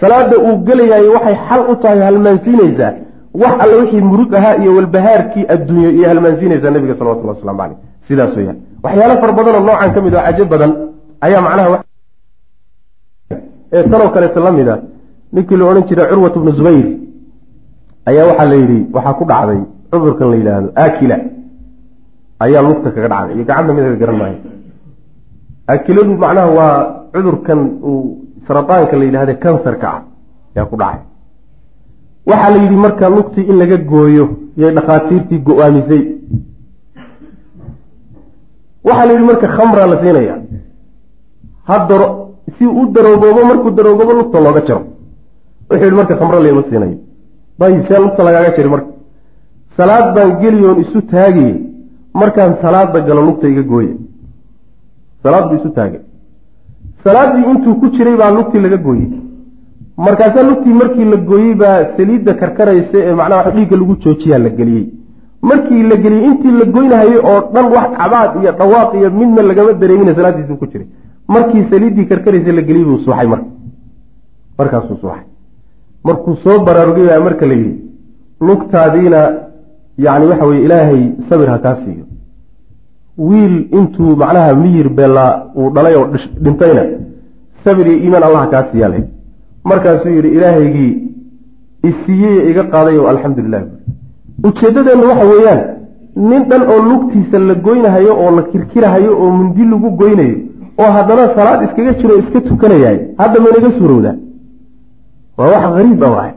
salaada uu gelayaayo waxay xal u tahay halmaansiinaysaa wax alle wixii murug ahaa iyo walbahaarkii adduunyo iyo halmaansiinaysaa nabiga salawatullahi waslamu caleyh sidaas weyaan waxyaalo fara badan oo noocan ka mid oo cajo badan ayaa macnaha ee tanoo kaleeto la mid a ninkii la odhan jiray curwat bnu zubayr ayaa waxaa la yidhi waxaa ku dhacday cudurkan la yidhaahdo akila ayaa lugta kaga dhacday iyo gacanta midaka garan maayo. Akiladu macnaha waa cudurkan uu sarataanka la yidhahda kansarka ah ayaa ku dhacay waxaa la yidhi marka lugtii in laga gooyo yay dhakhaatiirtii go'aamisay. Waxaa la yidhi marka khamraa la siinaya ha daro si u daroogoobo markuu daroogoobo lugta looga jaro. Wuxuu yidhi marka khamro layma siinayo. Dayib see lugta lagaaga jari marka salaad baan geliyoon isu taagayey markaan salaada galo lugta iga gooye. Salaad buu isu taagay. Salaaddii intuu ku jiray baa lugtii laga gooyey markaasaa lugtii markii la gooyey baa saliidda karkaraysa ee macnaha wax dhiigga lagu joojiyaa la geliyey. Markii la geliyey intii la goynahayay oo dhan wax cabaad iyo dhawaaq iyo midna lagama dareemina salaadiisuu ku jiray. Markii saliiddii karkaraysa la geliyey buu suuxay marka. Markaasuu suuxay markuu soo baraarugay baa marka la yidhi lugtaadiina yacni waxa weye ilaahay sabir ha kaa siiyo. Wiil intuu macnaha miyir beellaa uu dhalay oo dhintayna sabir iyo iimaan allah kaa siiyaa leh markaasuu yidhi ilaahaygii isiiyey iga qaaday oo alxamdulilah ujeeddadeenna waxa weeyaan nin dhan oo lugtiisa la goynahayo oo la kirkirahayo oo mundi lagu goynayo oo haddana salaad iskaga jiro iska tukanayahay hadda maynaga suurowdaa waa wax hariib a waay.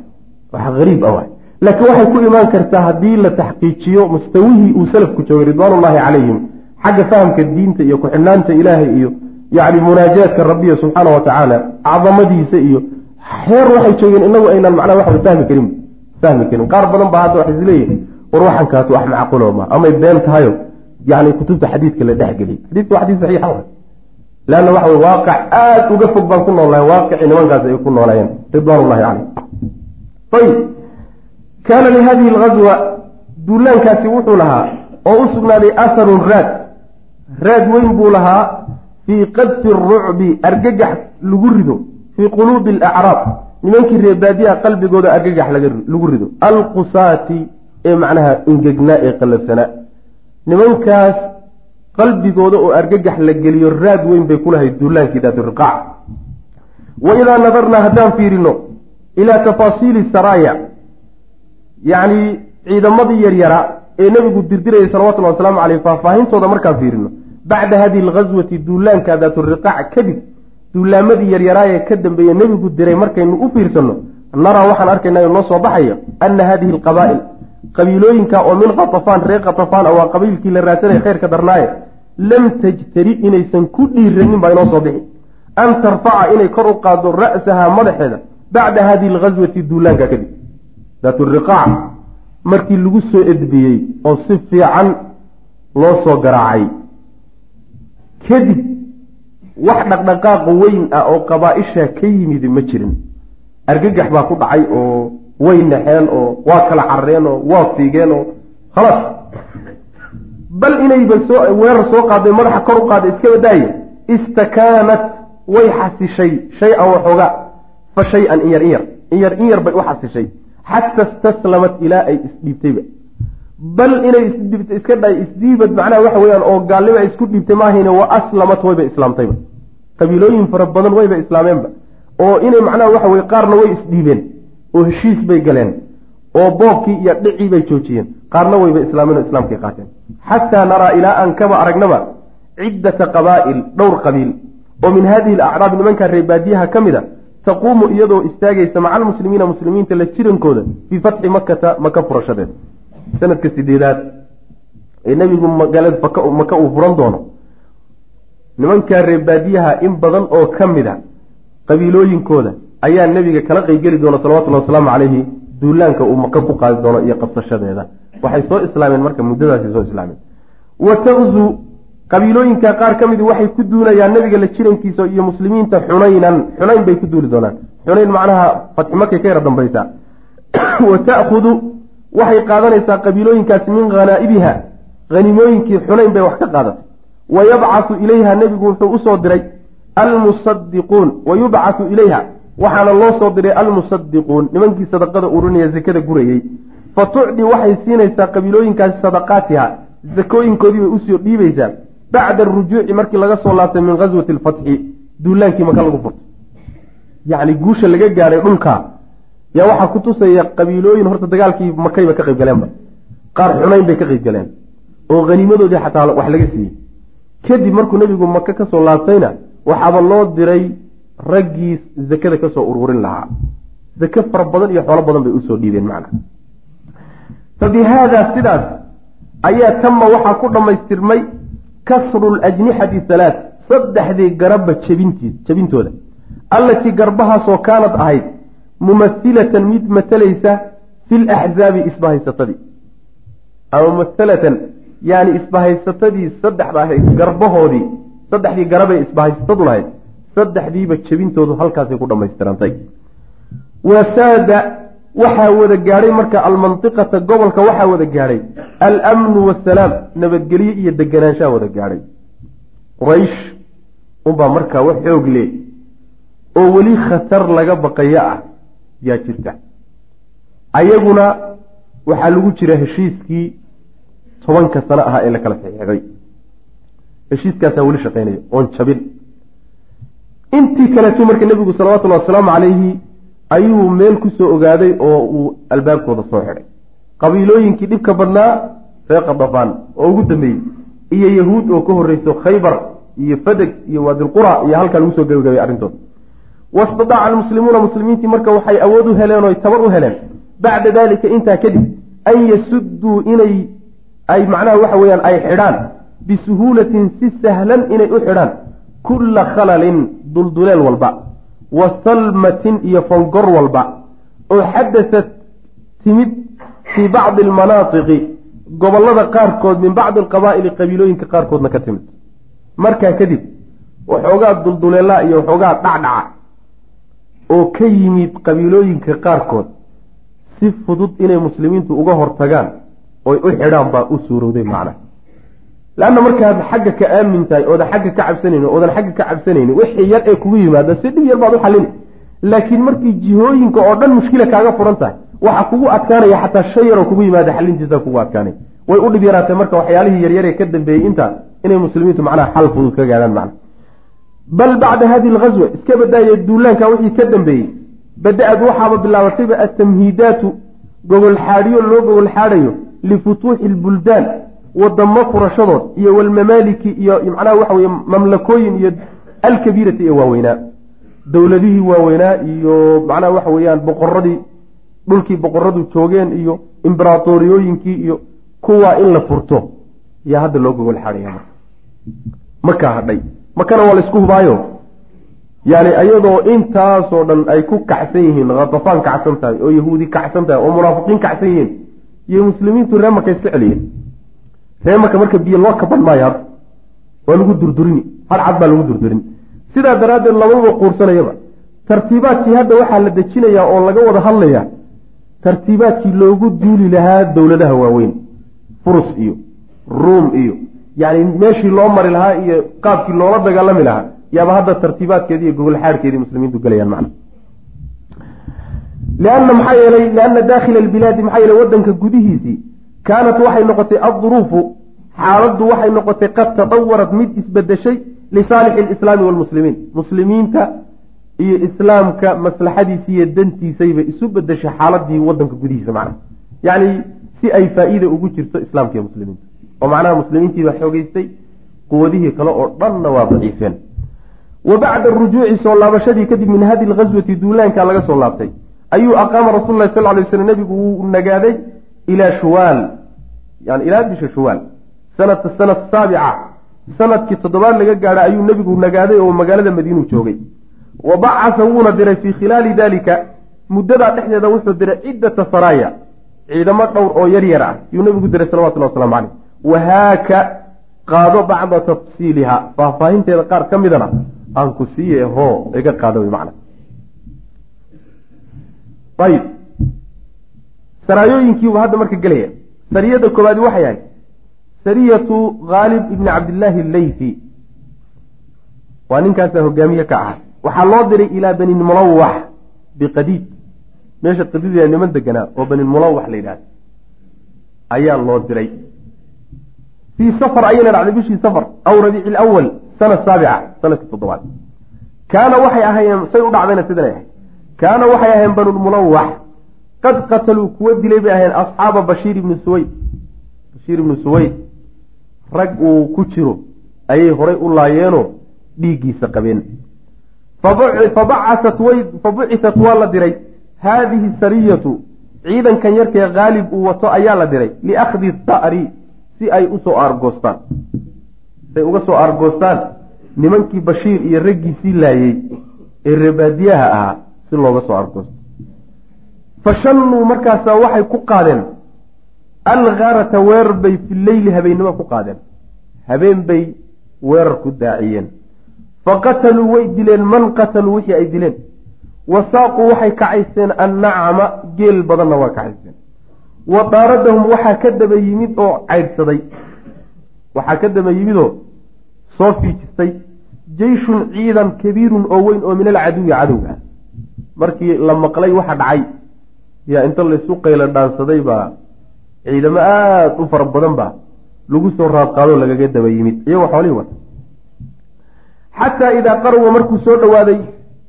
Wax hariib a waay. Laakiin waxay ku imaan kartaa haddii la taxqiijiyo mustawihii uu salafku joogay ridwaanullahi calayhim xagga fahamka diinta iyo ku-xidhnaanta ilaahay iyo yacni munaajaadka rabbiya subxaana wa tacaala cadamadiisa iyo xeer waxay joogeen inagu aynan macnaha waxba fahmi karin fahmi karin. Qaar badan baa hadda waxay isleeyihin war waxan kaatu wax macqulo ma amay been tahayo. Yani kutubta xadiidka la dhexgeliyay xadiidka waa xadiis saxiixa wa leanna waxa wey waaqic aada uga fog baan ku noolnahay waaqicii nimankaas ay ku noolayeen ridwaan ullahi caleyh ayib kaana lihadihi alghazwa duulaankaasi wuxuu lahaa oo u sugnaaday asarun raad. Raad weyn buu lahaa fii qadfi rucbi argagax lagu rido fii quluubi alacraab nimankii reebaadiyaha qalbigooda argagax lagu rido alqusaati ee macnaha ingegnaa ee qallafsanaa nimankaas qalbigooda oo argagax la geliyo raad weyn bay kulahayd duulaankii daaturiqaac wa idaa nadarnaa haddaan fiirino ilaa tafaasiili saraaya yacni ciidamadii yaryaraa ee nebigu dirdirayay salawatullahi wasalaamu caleyh faahfaahintooda markaan fiirino bacda hadihi alghaswati duulaanka daaturiqaac kadib duulaamadii yaryaraayee ka dambeeye nebigu diray markaynu u fiirsanno naraa waxaan arkaynaa inoo soo baxaya ana hadihi alqabaa'il qabiilooyinka oo min khatafaan reer khatafaan waa qabiilkii la raadsanaya khayrka darnaaye lam tajtari inaysan ku dhiiranin baa inoo soo bixi. An tarfaca inay kor u qaado ra'sahaa madaxeeda bacda hadihi alghaswati duulaanka kadib. Daaturiqaac markii lagu soo edbiyey oo si fiican loo soo garaacay kadib wax dhaqdhaqaaq weyn ah oo qabaa-isha ka yimid ma jirin. Argagax baa ku dhacay oo way naxeen oo waa kala carareen oo waa fiigeen oo khalaas bal inayba soo weerar soo qaaday madaxa kor u qaaday iska badaaya istakaanat way xasishay shay-an waxooga fa shay-an in yar in yar in yar in yar bay u xasishay. Xata istaslamat ilaa ay isdhiibtayba bal inay isdhiibta iska dhaay isdhiibad macnaha waxa weeyaan oo gaalnimo isku dhiibtay maahayne wa aslamat wayba islaamtayba. Qabiilooyin fara badan wayba islaameenba. Oo inay macnaha waxa weye qaarna way isdhiibeen oo heshiis bay galeen oo boobkii iyo dhicii bay joojiyeen qaarna wayba islaameen oo islaamkay qaateen. Xataa naraa ilaa aan kaba aragnaba ciddata qabaa'il dhowr qabiil. Oo min hadihi alacraab nimanka reebaadiyaha ka mid a taquumu iyadoo istaagaysa maca almuslimiina muslimiinta la jirankooda fii fatxi makata maka furashadeed sanadka sideedaad ee nebigu magaalada maka uu furan doono. Nimankaa reebaadiyaha in badan oo ka mid a qabiilooyinkooda ayaa nebiga kala qeygeli doona salawatullahi wasalaamu caleyhi duulaanka uu maka ku qaadi doono iyo qabsashadeeda. Waxay soo islaameen marka muddadaasi soo islaameen. Wa taqzu qabiilooyinka qaar ka midi waxay ku duulayaan nabiga la jirankiisa iyo muslimiinta xunaynan xunayn bay ku duuli doonaan. Xunayn macnaha fatxi markay ka yara dambaysaa <coughs> wa ta'khudu waxay qaadanaysaa qabiilooyinkaasi min hanaa'ibiha hanimooyinkii xunayn bay wax ka qaadatay. Wa yabcasu ilayha nebigu wuxuu u soo diray almusadiquun wa yubcasu ilayha waxaana loo soo diray almusadiquun nimankii sadaqada urinaya zakada gurayey. Fa tucdi waxay siinaysaa qabiilooyinkaasi sadaqaatiha. Zakooyinkoodii bay u soo dhiibaysaa. Bacda arujuuci markii laga soo laabtay min ghaswati alfatxi duulaankii maka lagu furtay. Yacni guusha laga gaadhay dhulka yaa waxaa ku tusaya qabiilooyin horta dagaalkii makayba ka qayb galeenba qaar xunayn bay ka qayb galeen. Oo haniimadoodii xataa wax laga siiyey. Kadib markuu nebigu maka ka soo laabtayna waxaaba loo diray raggii zakada ka soo ururin lahaa. Zake fara badan iyo xoolo badan bay u soo dhiibeen macna. Fa bi sidaas ayaa tama waxaa ku dhammaystirmay kasru ljnixati halaat saddexdii garabba jebintiis jebintooda allatii garbahaasoo kaanad ahayd mumasilatan mid matalaysa fi laxzaabi isbahaysatadii ama mumasilatan yani isbahaysatadii saddexda ahayd garbahoodii saddexdii garabay isbahaysatadu lahayd saddexdiiba jebintoodu halkaasay ku dhammaystirantay. Wasaada waxaa wada gaadhay marka almantiqata gobolka waxaa wada gaadhay almnu wasalaam nabadgelyo iyo deganaanshaha wada gaadhay. Quraysh unbaa markaa wax xoog leh oo weli khatar laga baqayo ah yaa jirta. Ayaguna waxaa lagu jira heshiiskii tobanka sano ahaa ee la kala saxiixday heshiiskaasaa weli shaqaynaya oon jabin. Intii kaleetu marka nebigu salawatullahi wasalaamu calayhi ayuu meel ku soo ogaaday oo uu albaabkooda soo xidhay. Qabiilooyinkii dhibka badnaa reer qadafaan oo ugu dambeeyey iyo yahuud oo ka horreyso khaybar iyo fadeg iyo waadilqura iyo halkaa lagu soo gabagabay arrintooda wastadaaca almuslimuuna muslimiintii marka waxay awood u heleen oo tabar u heleen bacda dalika intaa kadib an yasudduu inay ay macnaha waxa weeyaan ay xidhaan bisuhuulatin si sahlan inay u xidhaan kulla khalalin dulduleel walba wa salmatin iyo fongor walba oo xadasat timid fii bacdi almanaatiqi gobollada qaarkood min bacdi alqabaa'ili qabiilooyinka qaarkoodna ka timid markaa kadib waxoogaa dulduleelaa iyo waxoogaa dhacdhaca oo ka yimid qabiilooyinka qaarkood si fudud inay muslimiintu uga hortagaan oy u xidhaan baa u suurowday macna leanna markaad xagga ka aamin tahay oodan xagga ka cabsanayni oodan xagga ka cabsanayni wixii yar ee kugu yimaada si dhib yar baad u xallini laakiin markii jihooyinka oo dhan mushkila kaaga furan tahay waxaa kugu adkaanaya xataa shay yaroo kugu yimaada xalintiisa kugu adkaanay way u dhib yaraatay marka waxyaalihii yaryaree ka dambeeyey intaa inay muslimiintu macnaha xal fudud ka gaadhaan macna bal bacda hadihi alghaswa iska badaaya duulaanka wixii ka dambeeyey bada-ad waxaaba bilaabatayba atamhiidaatu gogol xaadhiyo loo gogol xaadhayo lifutuuxi lbuldaan wadamo furashadood iyo walmamaaliki iyo macnaha waxa weye mamlakooyin iyo alkabiirati ee waaweynaa dowladihii waaweynaa iyo macnaha waxa weeyaan boqoradii dhulkii boqoradu joogeen iyo imberatoriyooyinkii iyo kuwaa in la furto yaa hadda loo gogol xaadhaya marka makaa hadhay makana waa laysku hubaayo. Yani iyadoo intaasoo dhan ay ku kacsan yihiin khatafaan kacsan tahay oo yahuudi kacsan tahay oo munaafiqiin kacsan yihiin iyo muslimiintu ree marka iska celiyeen. Ree marka marka biyo loo kaban maayo hadda waa lagu durdurini har cad baa lagu durdurin sidaa daraaddeed lamaba quursanayaba. Tartiibaadkii hadda waxaa la dejinayaa oo laga wada hadlayaa tartiibaadkii loogu duuli lahaa dowladaha waaweyn. Furus iyo ruum iyo yani meeshii loo mari lahaa iyo qaabkii loola dagaalami lahaa yaaba hadda tartiibaadkeedi iyo gogol xaadhkeedii muslimiintu gelayaan macna. Lianna maxaa yeelay lianna daakhila albilaadi maxaa yeelay waddanka gudihiisii kaanat waxay noqotay adduruufu xaaladdu waxay noqotay qad tadawarat mid isbedeshay lisaalixi alislaami waalmuslimiin muslimiinta iyo islaamka maslaxadiisi iyo dantiisayba isu bedeshay xaaladii waddanka gudihiisa macna. Yacni si ay faa-iida ugu jirto islaamka iyo muslimiinta oo macnaha muslimiintii baa xoogeystay quwadihii kale oo dhanna waa daciifeen. Wa bacda arujuuci soo laabashadii kadib min hadi lghaswati duulaanka laga soo laabtay ayuu aqaama rasul lahi sal lay slam nebigu wuu nagaaday ilaa shuwaal. Yani ilaa bisha shuwaal. Sanata sana saabica sannadkii toddobaad laga gaadha ayuu nebigu nagaaday oo magaalada madiinuu joogay. Wa bacasa wuuna diray fii khilaali dalika muddadaa dhexdeeda wuxuu diray ciddata saraaya ciidamo dhowr oo yar yar ah yuu nabigu diray salawatullahi waslamu caleyh wahaaka qaado bacda tafsiiliha faahfaahinteeda qaar ka midana aan ku siiye hoo iga qaado wy macna ayib saraayooyinkiibuu hadda marka gelaya sariyada koobaadi waxay ahayd sariyatu khaalib ibni cabdillaahi alleyfi waa ninkaasaa hogaamiye ka ahaa waxaa loo diray ilaa bani mulawax biqadiid meesha qadiida niman deganaa oo bani mulawax la yidhahda ayaa loo diray fii safar ayayna dhacday bishii safar aw rabiici lawal sana saabica sannadkii toddobaad kaana waxay ahaayeen say u dhacdayna sidanay ahayd kaana waxay ahayeen banulmulawax qad qataluu kuwa dilay bay ahayeen asxaaba bashiir ibni suweyd bashiir ibni suweyd rag uu ku jiro ayay horay u laayeenoo dhiiggiisa qabeen fabucisat waa la diray haadihi sariyatu ciidankan yarkee khaalib uu wato ayaa la diray liakhdi tha'ri si ay u soo aargoostaan. Say uga soo aargoostaan nimankii bashiir iyo raggiisii laayey ee reebaadiyaha ahaa si looga soo aargoosto. Fashannuu markaasaa waxay ku qaadeen algharata weerar bay fi leyli habeennimo ku qaadeen. Habeen bay weerar ku daaciyeen. Faqataluu way dileen man qataluu wixii ay dileen. Wasaaquu waxay kacayseen annacama geel badanna waa kacayseen wa daaradahum waxaa ka daba yimid oo caydhsaday waxaa ka daba yimidoo soo fiijistay. Jeyshun ciidan kabiirun oo weyn oo min alcaduwi cadowga. Ah markii la maqlay waxa dhacay. Yaa inta laysu qayla dhaansaday baa ciidamo aada u fara badan baa lagu soo raadqaadoo lagaga daba yimid. Iyagoo xoolihii wata. Xataa idaa qaruba markuu soo dhowaaday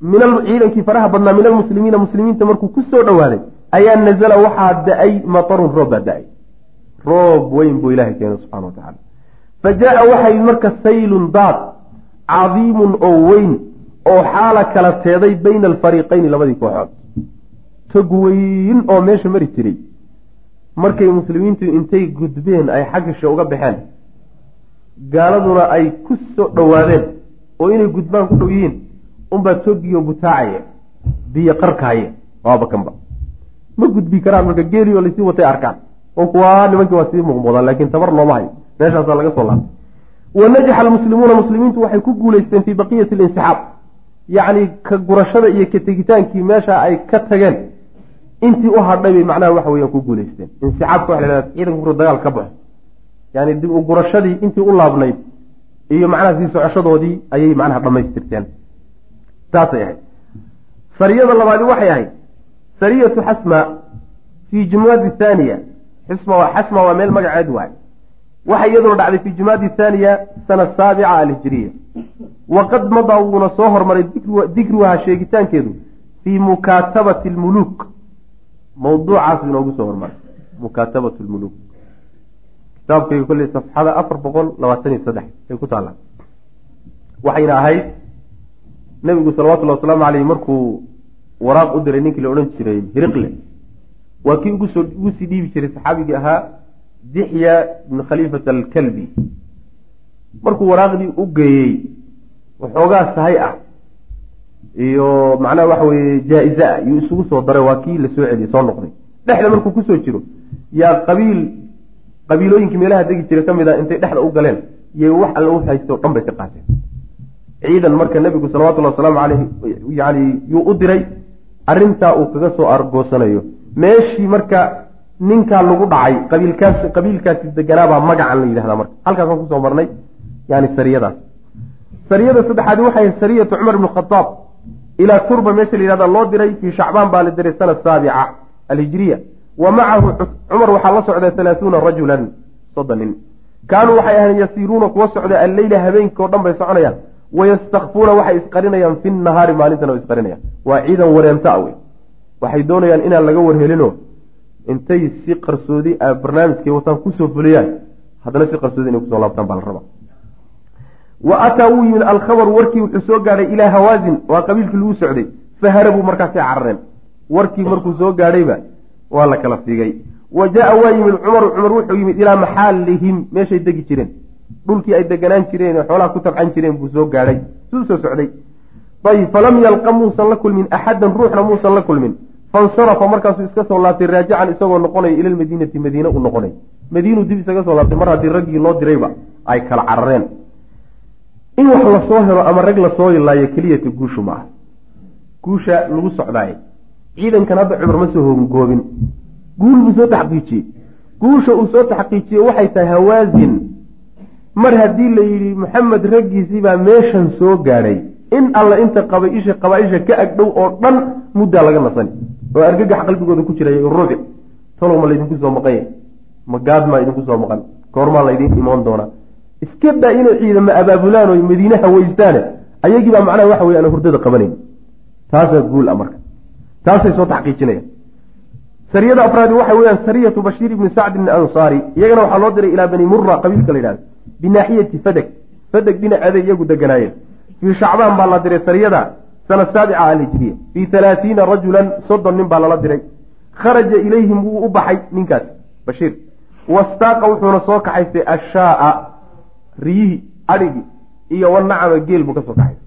min ciidankii faraha badnaa min almuslimiina muslimiinta markuu ku soo dhowaaday ayaa nazala waxaa da'ay matarun roob baa da'ay. Roob weyn buu ilahay keenay subxana wa tacala fa jaa waxay marka saylun daad cadiimun oo weyn oo xaala kala teeday bayna alfariiqayni labadii kooxood. Tog weyn oo meesha mari jiray. Markay muslimiintu intay gudbeen ay xaggisha uga baxeen gaaladuna ay ku soo dhowaadeen oo inay gudbaan ku dhow yihiin unbaa togiyo butaacaya biyo qarkaaya waaba kanba ma gudbi karaan marka geelioo laysii watay arkaan. Oo kuwaa nimankii waa sii muuqmuudaan laakiin tabar looma hayo meeshaasaa laga soo laabtay. Wa najaxa almuslimuuna muslimiintu waxay ku guulaysteen fii baqiyati alinsixaab. Yacni ka gurashada iyo ka tegitaankii meesha ay ka tageen. Intii u hadhay bay macnaha waxa weeyaan ku guulaysteen insixaabka waxa la hahda ciidanka kuru dagaal ka baxo. Yani dib gurashadii intii u laabnayd iyo macnaha sii socoshadoodii ayay macnaha dhamaystirteen saasay ahayd. Sariyada labaadi waxay ahayd sariyatu xasma fii jumadi thaaniya xisma xasma waa meel magaceed waay. Waxay iyaduna dhacday fii jumadi thaaniya sana saabica alhijiriya waqad madaa wuuna soo hormaray dikruhaa sheegitaankeedu fii mukaatabati lmuluuk mawduucaas inoogu soo hormaray. Mukaatabatu lmuluuk kitaabkayga kolley safxada afar boqol labaatan iyo saddex ay ku taallaa waxayna ahayd nebigu salawatullhi wasalaamu caleyh markuu waraaq u diray ninkii la odhan jiray hiriqle. Waa kii ugusoo ugu sii dhiibi jiray saxaabigii ahaa dixya ibn khaliifat alkalbi. Markuu waraaqdii u geeyey waxoogaa sahay ah. Iyo macnaha waxa weye jaa-ize ah yuu isugu soo daray waa kii la soo celiyey soo noqday. Dhexda markuu ku soo jiro yaa qabiil qabiilooyinkii meelaha degi jira ka mid a intay dhexda u galeen yay wax alla u haysta o dhan bay ka qaateen. Ciidan marka nebigu salawatullahi wasalaamu caleyh yani yuu u diray arrintaa uu kaga soo argoosanayo. Meeshii marka ninkaa lagu dhacay qabiilkaas qabiilkaasi deganaabaa magacan la yidhahdaa marka. Halkaasaan ku soo marnay yani sariyadaas sariyada saddexaadi waxay sariyatu cumar ibnu khadaab ilaa turba meesha la yihahda loo diray fii shacbaan baa la diray sana saabica alhijiriya wa macahu cumar waxaa la socda halaahuuna rajulan soddon nin kaanuu waxay ahayn yasiiruuna kuwa socda alleyla habeenkii o dhan bay soconayaan wayastakfuuna waxay isqarinayaan fi nahaari maalintana way isqarinayaan waa ciidan wareenta a wey waxay doonayaan inaan laga warhelino intay si qarsoodi barnaamijkay wataan ku soo fuliyaan haddana si qarsoodi inay ku soo laabtaan baa la rabaa wa ataa wuu yimid alkhabaru warkii wuxuu soo gaadhay ilaa hawaazin waa qabiilkii lagu socday faharabuu markaasay carareen warkii markuu soo gaadhayba waa la kala fiigay wa jaa waa yimid cumaru cumar wuxuu yimid ilaa maxaalihim meeshay degi jireen dhulkii ay deganaan jireen ee xoolaha ku tabcan jireen buu soo gaadhay suu soo socday. Ayb falam yalqa muusan la kulmin axadan ruuxna muusan la kulmin. Fansarafa markaasuu iska soo laabtay raajican isagoo noqonaya ila lmadiinati madiine u noqonay. Madiinuu dib isaga soo laabtay mar haddii raggii loo dirayba ay kala carareen. In wax la soo helo ama rag la soo ilaayo keliyata guushu ma guusha lagu socdaaye. Ciidankan hadda cumar ma soo hogoobin guul buu soo taxqiijiyey. Guusha uu soo taxqiijiyey waxay tahay hawaasin mar haddii la yidhi maxamed raggiisii baa meeshan soo gaadhay in alla inta qabaisha qabaaisha ka agdhow oo dhan muddaa laga nasani. Oo argagax qalbigooda ku jiray ruuxi. Talow ma laydinku soo maqan yahay? Ma gaadmaa idinku soo maqan? Goormaa laydin imoon doonaa iska daa inay ciidama abaabulaan oo madiine hawaystaane ayagii baa macnaha waxa wey aan hurdada qabanayn. Taasaa guul a marka. Taasay soo taxqiijinayaan. Sariyada afraadi waxa weeyaan sariyatu bashiir ibni sacdin ansaari iyagana waxaa loo diray ilaa bani mura qabiilka la yidhahdo binaaxiyati fadeg fadeg dhinaceeda iyagu deganaayeen fii shacbaan baa la diray sariyada sana saabica alhijriya fii halaatiina rajulan soddon nin baa lala diray kharaja ilayhim wuu u baxay ninkaas bashiir wastaaqa wuxuuna soo kaxaystay ashaaa riyihii adhigii iyo wanacama geel buu ka soo kaxaystay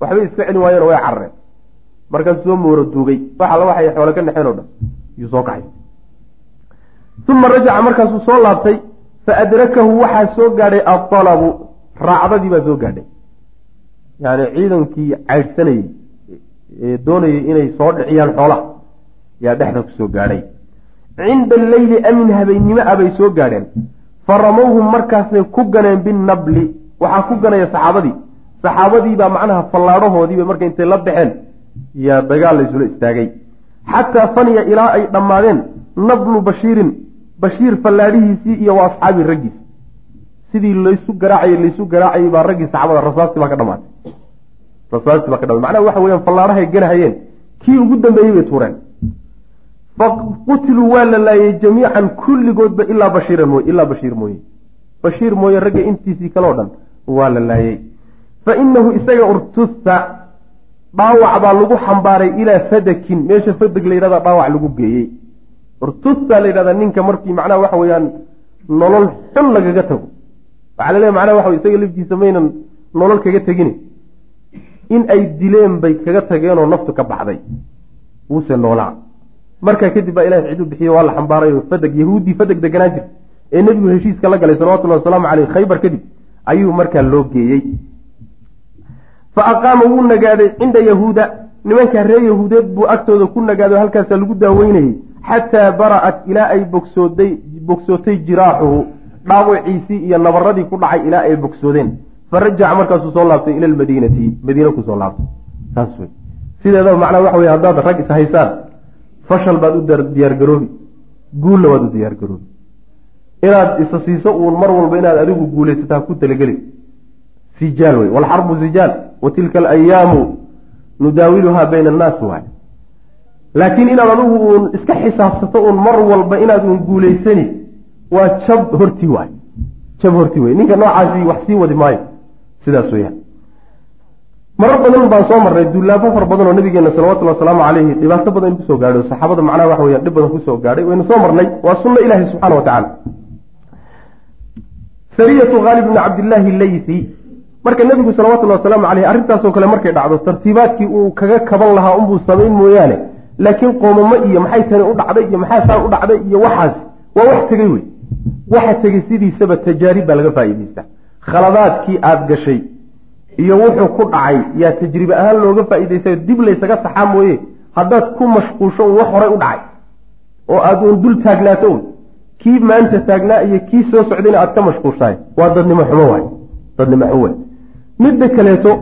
waxbay iska celin waayeen way carareen markaasuu soo mooro duugay wax alla waxay xoole ka dhexeen o dhan yuu soo kaxay uma rajaca markaasuu soo laabtay fa adrakahu waxaa soo gaadhay aalabu raacdadii baa soo gaadhay yani ciidankii caydhsanayey ee doonayay inay soo dhiciyaan xoolaha yaa dhexda ku soo gaadhay cinda alleyli amin habeennimo a bay soo gaadheen fa ramowhum markaasay ku ganeen binabli waxaa ku ganaya saxaabadii saxaabadii baa macnaha fallaadhahoodiiba markay intay la baxeen yaa dagaal laysula istaagay xataa faniya ilaa ay dhammaadeen nablu bashiirin bashiir fallaadhihiisii iyo wa asxaabii raggiis sidii laysu garaacayay laysu garaacayay baa raggii saxaabada rasaastii baa ka dhamaatay. Rasaastii baa ka dhamaatay. Macnaha waxa weeyaan fallaadhahay ganahayeen kii ugu dambeeyey bay tuureen. Fa qutiluu waa la laayay jamiican kulligoodba ilaa bashiiran mooye ilaa bashiir mooye. Bashiir mooye ragga intiisii kaleo dhan waa la laayay. Fa inahu isaga urtusa dhaawac baa lagu xambaaray ilaa fadakin. Meesha fadag la yidhahda dhaawac lagu geeyey urtusa la yidhahdaa ninka markii macnaha waxa weeyaan nolol xun lagaga tago. Waxaa la leeya macnaha waxa isaga laftiisa maynan nolol kaga tegin in ay dileen bay kaga tageenoo naftu ka baxday. Wuuse noolaa. Markaa kadib baa ilahay cidu bixiye waa la xambaaray oo fadeg yahuuddii fadeg deganaa jir. Ee nebigu heshiiska la galay salawatullahi wasalaamu caleyh khaybar kadib ayuu markaa loo geeyey. Fa aqaama wuu nagaaday cinda yahuuda nimankaa reer yahuudeed buu agtooda ku nagaado halkaasaa lagu daaweynayey xataa bara'at ilaa ay bogsooday bogsootay jiraaxuhu. Dhaawiciisii iyo nabaradii ku dhacay ilaa ay bogsoodeen. Fa rajaca markaasuu soo laabtay ila lmadiinati madiina ku soo laabtay. Saas wey sideedaba macnaa waxa wey haddaad rag is haysaan fashal baad u diyaargaroobi guulna waad u diyaargaroobi inaad isa siiso uun mar walba inaad adigu guulaysataa ku talageli sijaal wey walxarbu sijaal. Wa alayaamu nudaawiluhaa bayna annaas waay. Laakiin inaad adigu uun iska xisaabsato uun mar walba inaad uun guulaysani waa jab hortii waay. Jab hortii wey ninka noocaasi wax sii wadi maayo. Sidaas weyaan marar badan baan soo marnay duulaabo fara badan oo nabigeena salawatullhi wasalaamu caleyhi dhibaato badan in ku soo gaadhay saxaabada macnaha waxa weyaan dhib badan ku soo gaadhay. Waynu soo marnay. Waa sunno ilaahi subxaana wa tacala sariyatu khaalib bni cabdillaahi leysi marka nebigu salawatullahi wasalaamu caleyh arrintaasoo kale markay dhacdo tartiibaadkii uu kaga kaban lahaa unbuu samayn mooyaane. Laakiin qoomamo iyo maxay tani u dhacday iyo maxaa saa u dhacday iyo waxaas waa wax tegey wey. Waxa tegey sidiisaba tajaarib baa laga faa'iidaysta khaladaadkii aada gashay iyo wuxuu ku dhacay yaa tajribe ahaan looga faa'iidaystayo dib laysaga saxaa mooye haddaad ku mashquusho un wax horay u dhacay oo aada uun dul taagnaato un kii maanta taagnaa iyo kii soo socdayna aad ka mashquushahay waa dadnimo xumo waay dadnimo xumo waay midda kaleeto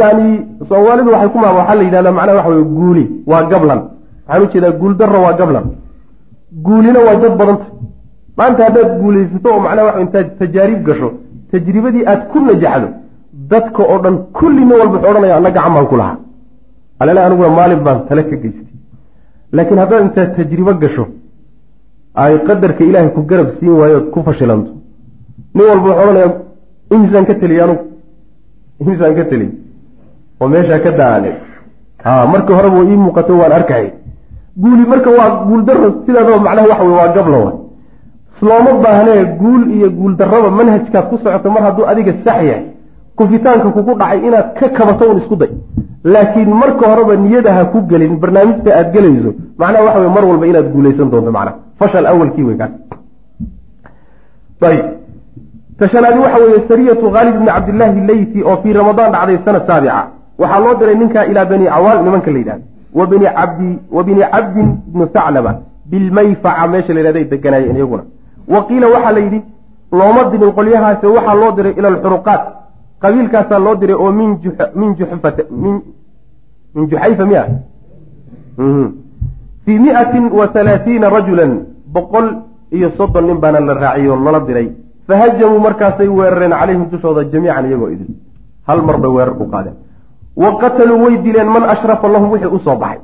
yani soomaalidu waxay ku maa waxaa la yidhahdaa macnaha waxa wey guuli waa gablan. Waxaan u jeedaa guuldarro waa gablan. Guulina waa dad badanta maanta haddaad guulaysato oo macnaha waxa intaad tajaarib gasho tajribadii aad ku najaxdo dadka oo dhan kulli nin walba wuxuu odhanaya anna gacan baan ku lahaa. Alele aniguna maalin baan tale ka geystay. Laakiin haddaad intaad tajribo gasho ay qadarka ilaahay ku garab siin waayo ku fashilanto. Nin walba wuxuu odhanaya imisaan ka teliye anugu imisaan ka teliye oo meeshaa ka daale. Ha markii horeba ii muuqato waan arkay. Guuli marka waa guul daro sidaadaba macnaha waxa wey waa gabla wa looma baahnee guul iyo guul darraba manhajkaad ku socoto mar hadduu adiga sax yahay. Kufitaanka kugu dhacay inaad ka kabato un isku day. Laakiin marka horeba niyada ha ku gelin barnaamijta aad gelayso macnaha waxa wey mar walba inaad guulaysan doonto macnaha. Fashal awalkii wey kaas tashanaadi waxa weeye sariyatu khaalid bni cabdillaahi leyti oo fii ramadaan dhacday sana saabica waxaa loo diray ninkaa ilaa bani cawaal nimanka la yidhahda wa bni cabdi wa cabdin bni saclaba bilmayfaca meesha la yhahday deganaayeen iyaguna wa qiila waxaa la yidhi looma dirin qolyahaase waxaa loo diray ila alxuruqaat qabiilkaasaa loo diray oo min min juxfata min min juxayfa miya fii miatin wa halaatiina rajulan boqol iyo soddon nin baana la raaciyo lala diray fahajamuu markaasay weerareen calayhim dushooda jamiican iyagoo idin hal mar bay weerar ku qaadeen wa qataluu way dileen man ashrafa lahum wixii u soo baxay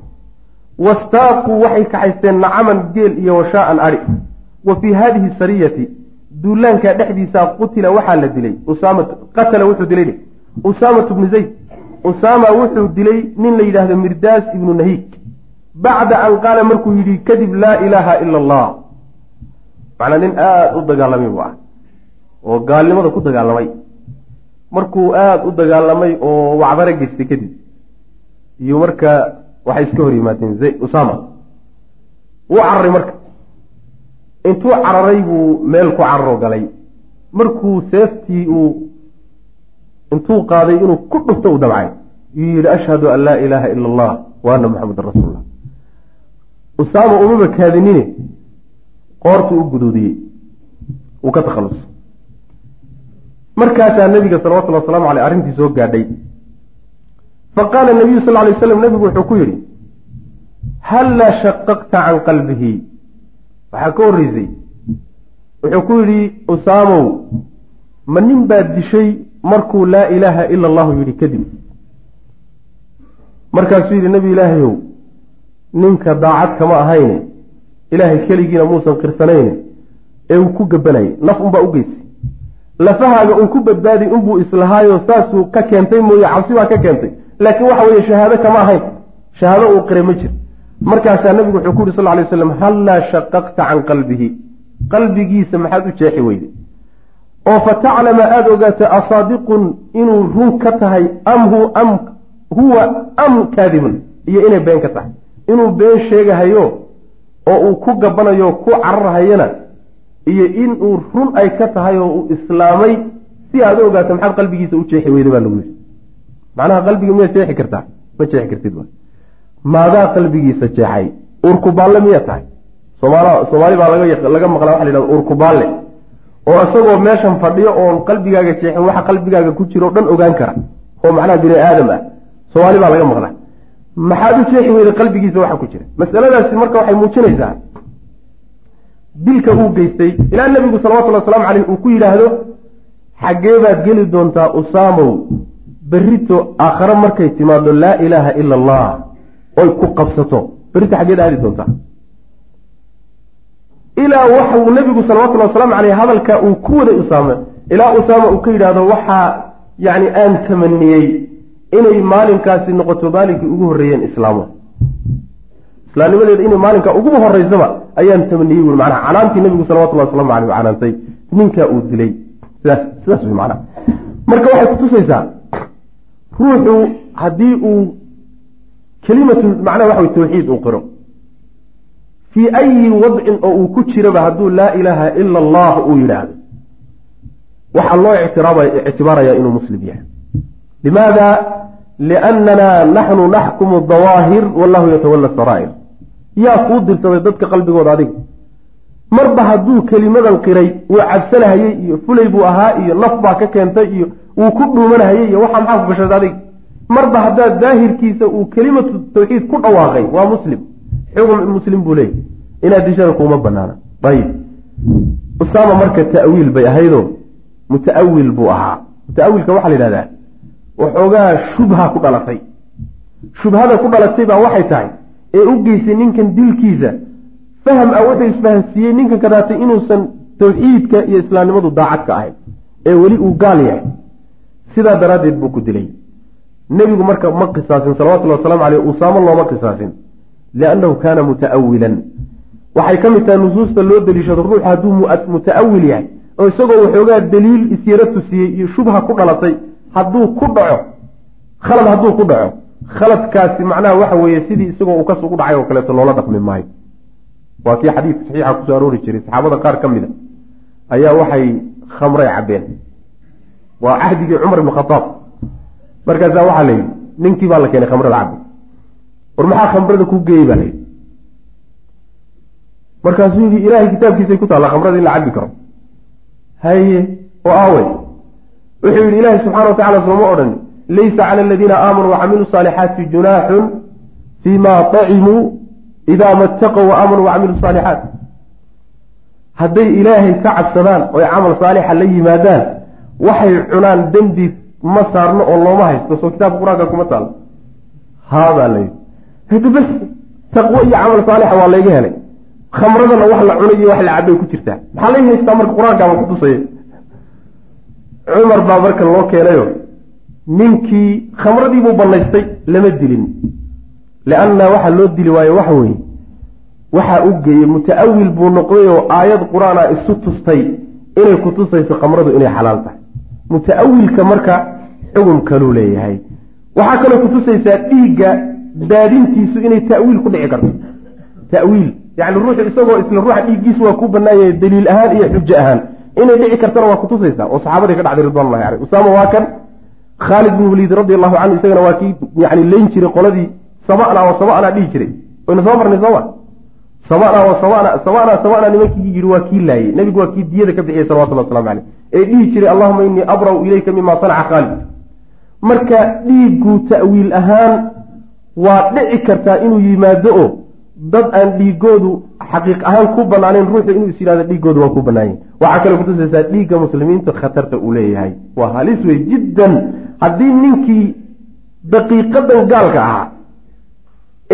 wastaaquu waxay kaxaysteen nacaman geel iyo washaaan ari wa fii haadihi sariyati duulaanka dhexdiisa qutila waxaa la dilay qatala wuxuu dilay usaamatu bnu zayd usaama wuxuu dilay nin la yidhaahdo mirdaas ibnu nahiig bacda an qaala markuu yidhi kadib laa ilaaha ila allah macnaa nin aada u dagaalamay buu ah oo gaalnimada ku dagaalamay. Markuu aada u dagaalamay oo wacdaro geystay kadib iyo marka waxay iska hor yimaadeen z usama wuu cararay marka. Intuu cararay buu meel ku cararo galay. Markuu seeftii uu intuu qaaday inuu ku dhufto u dabcay. Yuu yidhi ashhadu an laa ilaaha ila allah wa anna maxamedan rasuulullah. Usaama umaba kaadinine qoortuu u guduudiyey uu ka takhalus markaasaa nabiga salawatullhi waslamu aleyh arrintii soo gaadhay. Fa qaala nabiyu sal lay slam nabigu wuxuu ku yidhi hallaa shaqaqta can qalbihi? Waxaa ka horreysay wuxuu ku yidhi usaamow ma nin baad dishay markuu laa ilaaha ila allahu yidhi kadib? Markaasuu yidhi nebi ilaahayow ninka daacad kama ahayne ilaahay keligiina muusan qirsanayne ee uu ku gabanayay naf unbaa u geysay lafahaaga uun ku badbaaday unbuu islahaayo saasuu ka keentay mooye cabsi baa ka keentay. Laakiin waxa weeye shahaado kama ahayn. Shahaado uu qiray ma jir. Markaasaa nabigu wuxuu ku yuri sal lay slam hallaa shaqaqta can qalbihi? Qalbigiisa maxaad u jeexi weyday oo fa taclama aada ogaato asaadiqun inuu run ka tahay am hu am huwa am kaadibun? Iyo inay been ka tahay. Inuu been sheegahayo oo uu ku gabanayo ku cararhayana iyo inuu run ay ka tahay oo uu islaamay si aad u ogaato maxaad qalbigiisa u jeexi weyda baa lagu yidhi. Macnaha qalbiga miyaad jeexi kartaa? Ma jeexi kartid maadaa qalbigiisa jeexay? Urkubaalle miyaa tahay? Somaal soomaali baa laga maqlaa waxa la yhahda urkubaalle. Oo isagoo meeshan fadhiyo oon qalbigaaga jeexin waxa qalbigaaga ku jira o dhan ogaan kara. Oo macnaha bini aadam ah. Soomaali baa laga maqlaa. Maxaad u jeexi weyda qalbigiisa waxa ku jira. Masaladaasi marka waxay muujinaysaa dilka uu geystay ilaa nebigu salawatullhi waslamu caleyh uu ku yidhaahdo xaggee baad geli doontaa usaamow berrito aakhare markay timaado laa ilaaha ila allah oy ku qabsato. Berrito xaggeed aadi doontaa. Ilaa waxa uu nebigu salawatullahi wasalaamu caleyh hadalka uu ku waday usaame ilaa usaama uu ka yidhaahdo waxaa yacni aan tamaniyey inay maalinkaasi noqoto maalinkii ugu horreeyeen islaamo islaamnimadeeda inay maalinkaa uguba horeysaba ayaan tamaniyey ui manaa canaantii nebigu salawatullahi waslamu aleyh canaantay ninkaa uu dilay. Sidaas wey macnaha marka waxay kutusaysaa ruuxu haddii uu kelimatu macnaha waxa wey tawxiid uu qiro fii ayi wadcin oo uu ku jiraba hadduu laa ilaaha ila allah uu yidhaahdo. Waxaa loo ictibaarayaa inuu muslim yahay. Limaada liannana naxnu naxkumu dawaahir wallahu yatawala saraa'ir yaa kuu dirsaday dadka qalbigooda adiga marba hadduu kelimadan qiray wuu cabsanahayey iyo fulay buu ahaa iyo naf baa ka keentay iyo wuu ku dhuumanahayey iyo waxaa maxaa ku gashaday adiga marba haddaad daahirkiisa uu kelimatu tawxiid ku dhawaaqay waa muslim xugum muslim buu leeyay inaad dishada kuuma banaana ayib usaama marka ta'wiil bay ahaydoo muta'awil buu ahaa muta'awilka waxaa la yidhahdaa waxoogaa shubha ku dhalatay. Shubhada ku dhalatay baa waxay tahay ee u geysay ninkan dilkiisa. Faham ah wuxuu isfahamsiiyey ninkan kadaatay inuusan tawxiidka iyo islaamnimadu daacad ka ahayn ee weli uu gaal yahay. Sidaa daraaddeed buu ku dilay. Nebigu marka ma qisaasin salawatullhi waslamu caleyh usaamo looma qisaasin liannahu kaana muta'awilan waxay ka mid tahay nusuusta loo deliishado ruux hadduu muta'awil yahay oo isagoo waxoogaa daliil isyaro tusiyey iyo shubha ku dhalatay hadduu ku dhaco khalad hadduu ku dhaco khaladkaasi macnaha waxa weeye sidii isagoo uu kas ugu dhacay oo kaleeto loola dhaqmi maayo. Waa kii xadiidka saxiixa ku soo aroori jiray saxaabada qaar ka mid a ayaa waxay khamray cabbeen. Waa cahdigii cumar ibn khadaab markaasaa waxaa la yidhi ninkii baa la keenay khamrada cabbi. War maxaa khamrada ku geeyey baa layidhi markaasuu yidhi ilaahay kitaabkiisay ku taalla khamrada in la cabbi karo. Haye oo aawey wuxuu yidhi ilaahay subxana wa tacala sooma odhan. Laysa cala aladiina aamanuu wacamiluu saalixaati junaaxun fii ma tacimuu idaa mataqow wa aamanuu wacamiluu saalixaat hadday ilaahay ka cabsadaan oy camal saalixa la yimaadaan waxay cunaan dembi ma saarno oo looma haysto soo kitaabka qur'aanka kuma taalo. Haabaa layidhi hadi bas taqwo iyo camal saalixa waa layga helay khamradana wax la cunay iyo wax la cabay ku jirtaa. Maxaa lay haystaa marka qur'aankaaba kutusaya cumar baa marka loo keenayo ninkii khamradiibuu banaystay lama dilin. Lianna waxa loo dili waayo waxa weeye waxaa u geeyey muta-awil buu noqday oo aayad qur'aan a isu tustay inay kutusayso khamradu inay xalaal tahay. Muta-awilka marka xugum kaluu leeyahay. Waxaa kaloo kutusaysaa dhiigga daadintiisu inay ta'wiil ku dhici karto. Ta'wiil yacni ruuxu isagoo isla ruuxa dhiiggiisu waa ku banaanyay daliil ahaan iyo xujo ahaan inay dhici kartana waa kutusaysaa oo saxaabadii ka dhacday ridwanullahi caleyh usaama waa kan khaalid bin waliid radi allahu canhu isagana waa kii yani leyn jiray qoladii samana wa samana dhihi jiray. Waynu soo marnay sooma samana wa samana samana samana nimankii yiri waa kii laayey nebigu waa kii diyada ka bixiyey salawatullah waslamu caleyh ee dhihi jiray allahuma inii abra'u ilayka mima sanaca khaalid. Marka dhiiggu ta'wiil ahaan waa dhici kartaa inuu yimaado oo dad aan dhiigoodu xaqiiq ahaan ku banaanayn ruuxu inuu is yidhahdo dhiigoodu waa ku banaanyahy waxaa kaloo kutusaysaa dhiigga muslimiinta khatarta uu leeyahay. Waa halis wey jiddan. Haddii ninkii daqiiqadan gaalka ahaa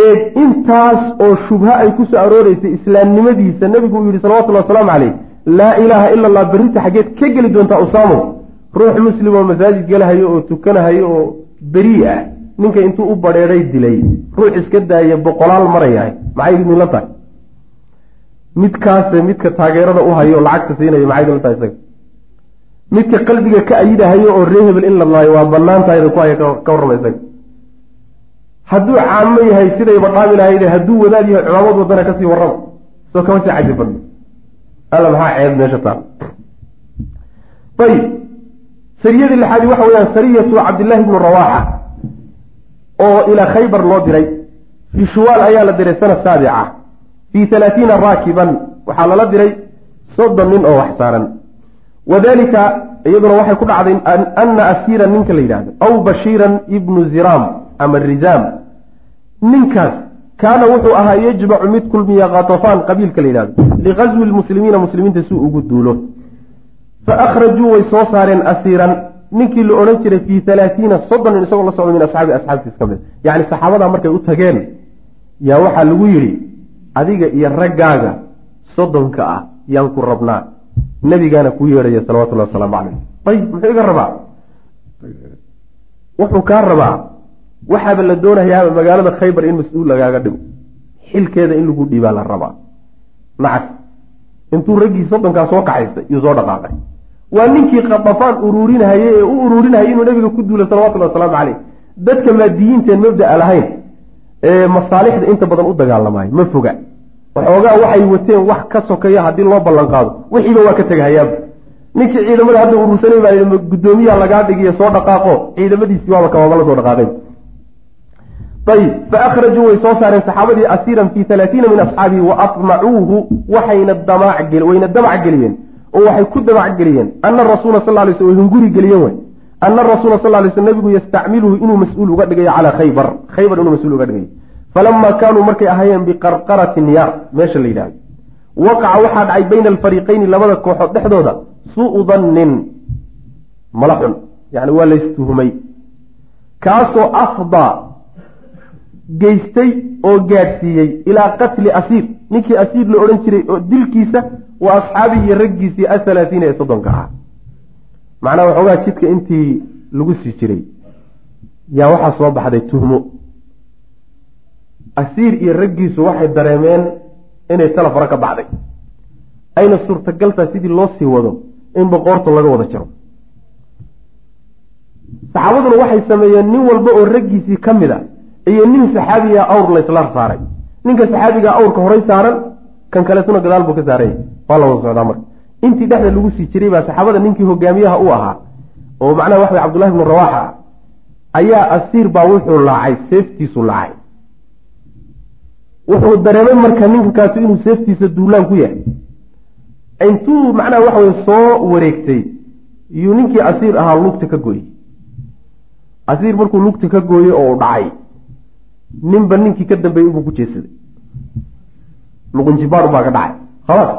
ee intaas oo shubha ay ku soo arooreysay islaamnimadiisa nebigu uu yihi salawatullhi wasalaamu caleyh laa ilaaha ila allah berrinta xaggeed ka geli doontaa usaamo. Ruux muslim oo masaajid galahayo oo tukanahayo oo berii ah ninka intuu u badheeday dilay ruux iska daaya boqolaal marayahay maxay idinla tahay? Midkaase midka taageerada u hayo lacagta siinayo maxay idinla tahay isaga? Midka qalbiga ka ayidahayo oo ree hebel in la laayo waa banaan tahayda ku haya ka warrama isaga. Hadduu caamo yahay sidayba dhaami lahayde hadduu wadaad yahay cumaamad wadana ka sii warrama. Soo kama sii caji badno alla maxaa ceeb meesha taal? Ayib sariyadii lixaadi waxa weyaan sariyatu cabdillaahi bnu rawaaxa oo ilaa khaybar loo diray. Fii shuwaal ayaa la diray sana saabica. Fii talaatiina raakiban waxaa lala diray soddon nin oo wax saaran. Wadalika iyaduna waxay ku dhacday ana asiiran ninka la yidhahdo aw bashiiran ibnu ziraam ama rizaam. Ninkaas kaana wuxuu ahaa yajmacu mid kulmiya khatafaan qabiilka la yidhahdo liqaswi lmuslimiina muslimiinta si ugu duulo. Fa akhrajuu way soo saareen asiiran ninkii la odhan jiray fii halaatiina soddon nin isagoo la socda min asxaabi asxaabtiis ka mid. Yacni saxaabadaa markay u tageen yaa waxaa lagu yidhi adiga iyo raggaaga soddonka ah yaan ku rabnaa. Nabigaana kuu yeedhaya salawatullahi wasalaamu caleyh ayib muxuu iga rabaa? Wuxuu kaa rabaa waxaaba la doonayaa magaalada khaybar in mas'uul lagaaga dhigo. Xilkeeda in lagu dhiibaa la rabaa. Nacas intuu raggii soddonkaa soo kaxaystay iyuu soo dhaqaaqay waa ninkii khadafaan uruurinahayey ee u uruurinahayay inuu nabiga ku duulo salawatullahi wasalaamu caleyh dadka maadiyiinteen mabda'a lahayn ee masaalixda inta badan u dagaalamaayo ma foga. Waxoogaa waxay wateen wax ka sokeeya haddii loo ballan qaado. Wixiiba waa ka tegahayaaba ninkii ciidamada hadda urursanay baa guddoomiyaha lagaa dhigiyo soo dhaqaaqo. Ciidamadiisii waaba kamaba la soo dhaqaaqay ayib fa akhrajuu way soo saareen saxaabadii asiiran fii halaatiina min asxaabihi wa atmacuuhu waxayna wayna damac geliyeen oo waxay ku damac geliyeen ana rasuula sal lay sl way hunguri geliyeen wey ana rasuula sal lay sl nabigu yastacmiluhu inuu mas'uul uga dhigayo calaa khaybar. Khaybar inuu mas'uul uga dhigayo falamaa kaanuu markay ahaayeen biqarqarati niyaar meesha la yidhahdo waqaca waxaa dhacay bayna alfariiqayni labada kooxood dhexdooda suu dannin mala xun yani waa laystuhumay kaasoo afdaa geystay oo gaadhsiiyey ilaa qatli asiir ninkii asiir la odhan jiray oo dilkiisa waa asxaabii iyo raggiisii athalaatiina ee soddonka ah. Macnaha waxoogaa jidka intii lagu sii jiray yaa waxaa soo baxday tuhmo. Asiir iyo raggiisu waxay dareemeen inay tala fara ka baxday. Ayna suurtagaltaa sidii loo sii wado in boqoorta laga wada jiro saxaabaduna waxay sameeyeen nin walba oo raggiisii ka mid a iyo nin saxaabiga awr laysla saaray. Ninka saxaabiga awrka horay saaran kan kaleetuna gadaal buu ka saaranya waa la wada socdaa marka. Intii dhexda lagu sii jiray baa saxaabada ninkii hogaamiyaha u ahaa oo macnaha waxa cabdullahi bnu rawaaxa ayaa asiir baa wuxuu laacay seeftiisu laacay. Wuxuu dareemay marka ninkankaasu inuu seeftiisa duulaan ku yahay. Intuu macnaha waxa weye soo wareegtay iyuu ninkii asiir ahaa lugta ka gooyey. Asiir markuu lugta ka gooyey oo u dhacay ninba ninkii ka dambeeyey ubuu ku jeesaday. Luqunjibaar baa ka dhacay. Khalaas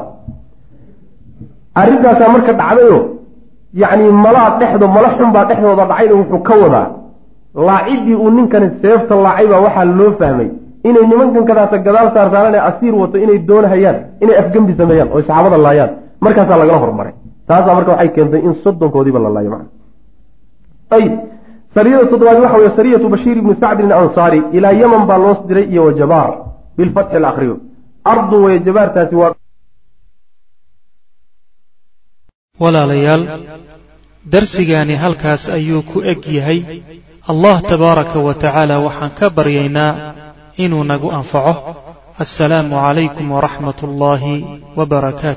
arrintaasaa marka dhacdayo yacni malaa dhexdo mala xun baa dhexdooda dhacayna wuxuu ka wadaa. Laacidii uu ninkani seefta laacay baa waxaa loo fahmay inay nimankan kadaata gadaal saarsaaran ee asiir wato inay doonahayaan inay afgembi sameeyaan oo saxaabada laayaan. Markaasaa lagala hormaray. Taasaa marka waxay keentay in soddonkoodiiba la laayo macna. Ayib sariyada toddobaad waxa weye sariyatu bashiir ibni sacdin ansaari ilaa yeman baa loos diray iyo wajabaar bilfatxi la akriyo ardu weye jabaartaasi waa walaalayaal darsigaani halkaas ayuu ku eg yahay. Allah tabaaraka wa tacaala waxaan ka baryaynaa inuu nagu anfaco. Assalaamu calaykum waraxmat ullaahi wbarakaatu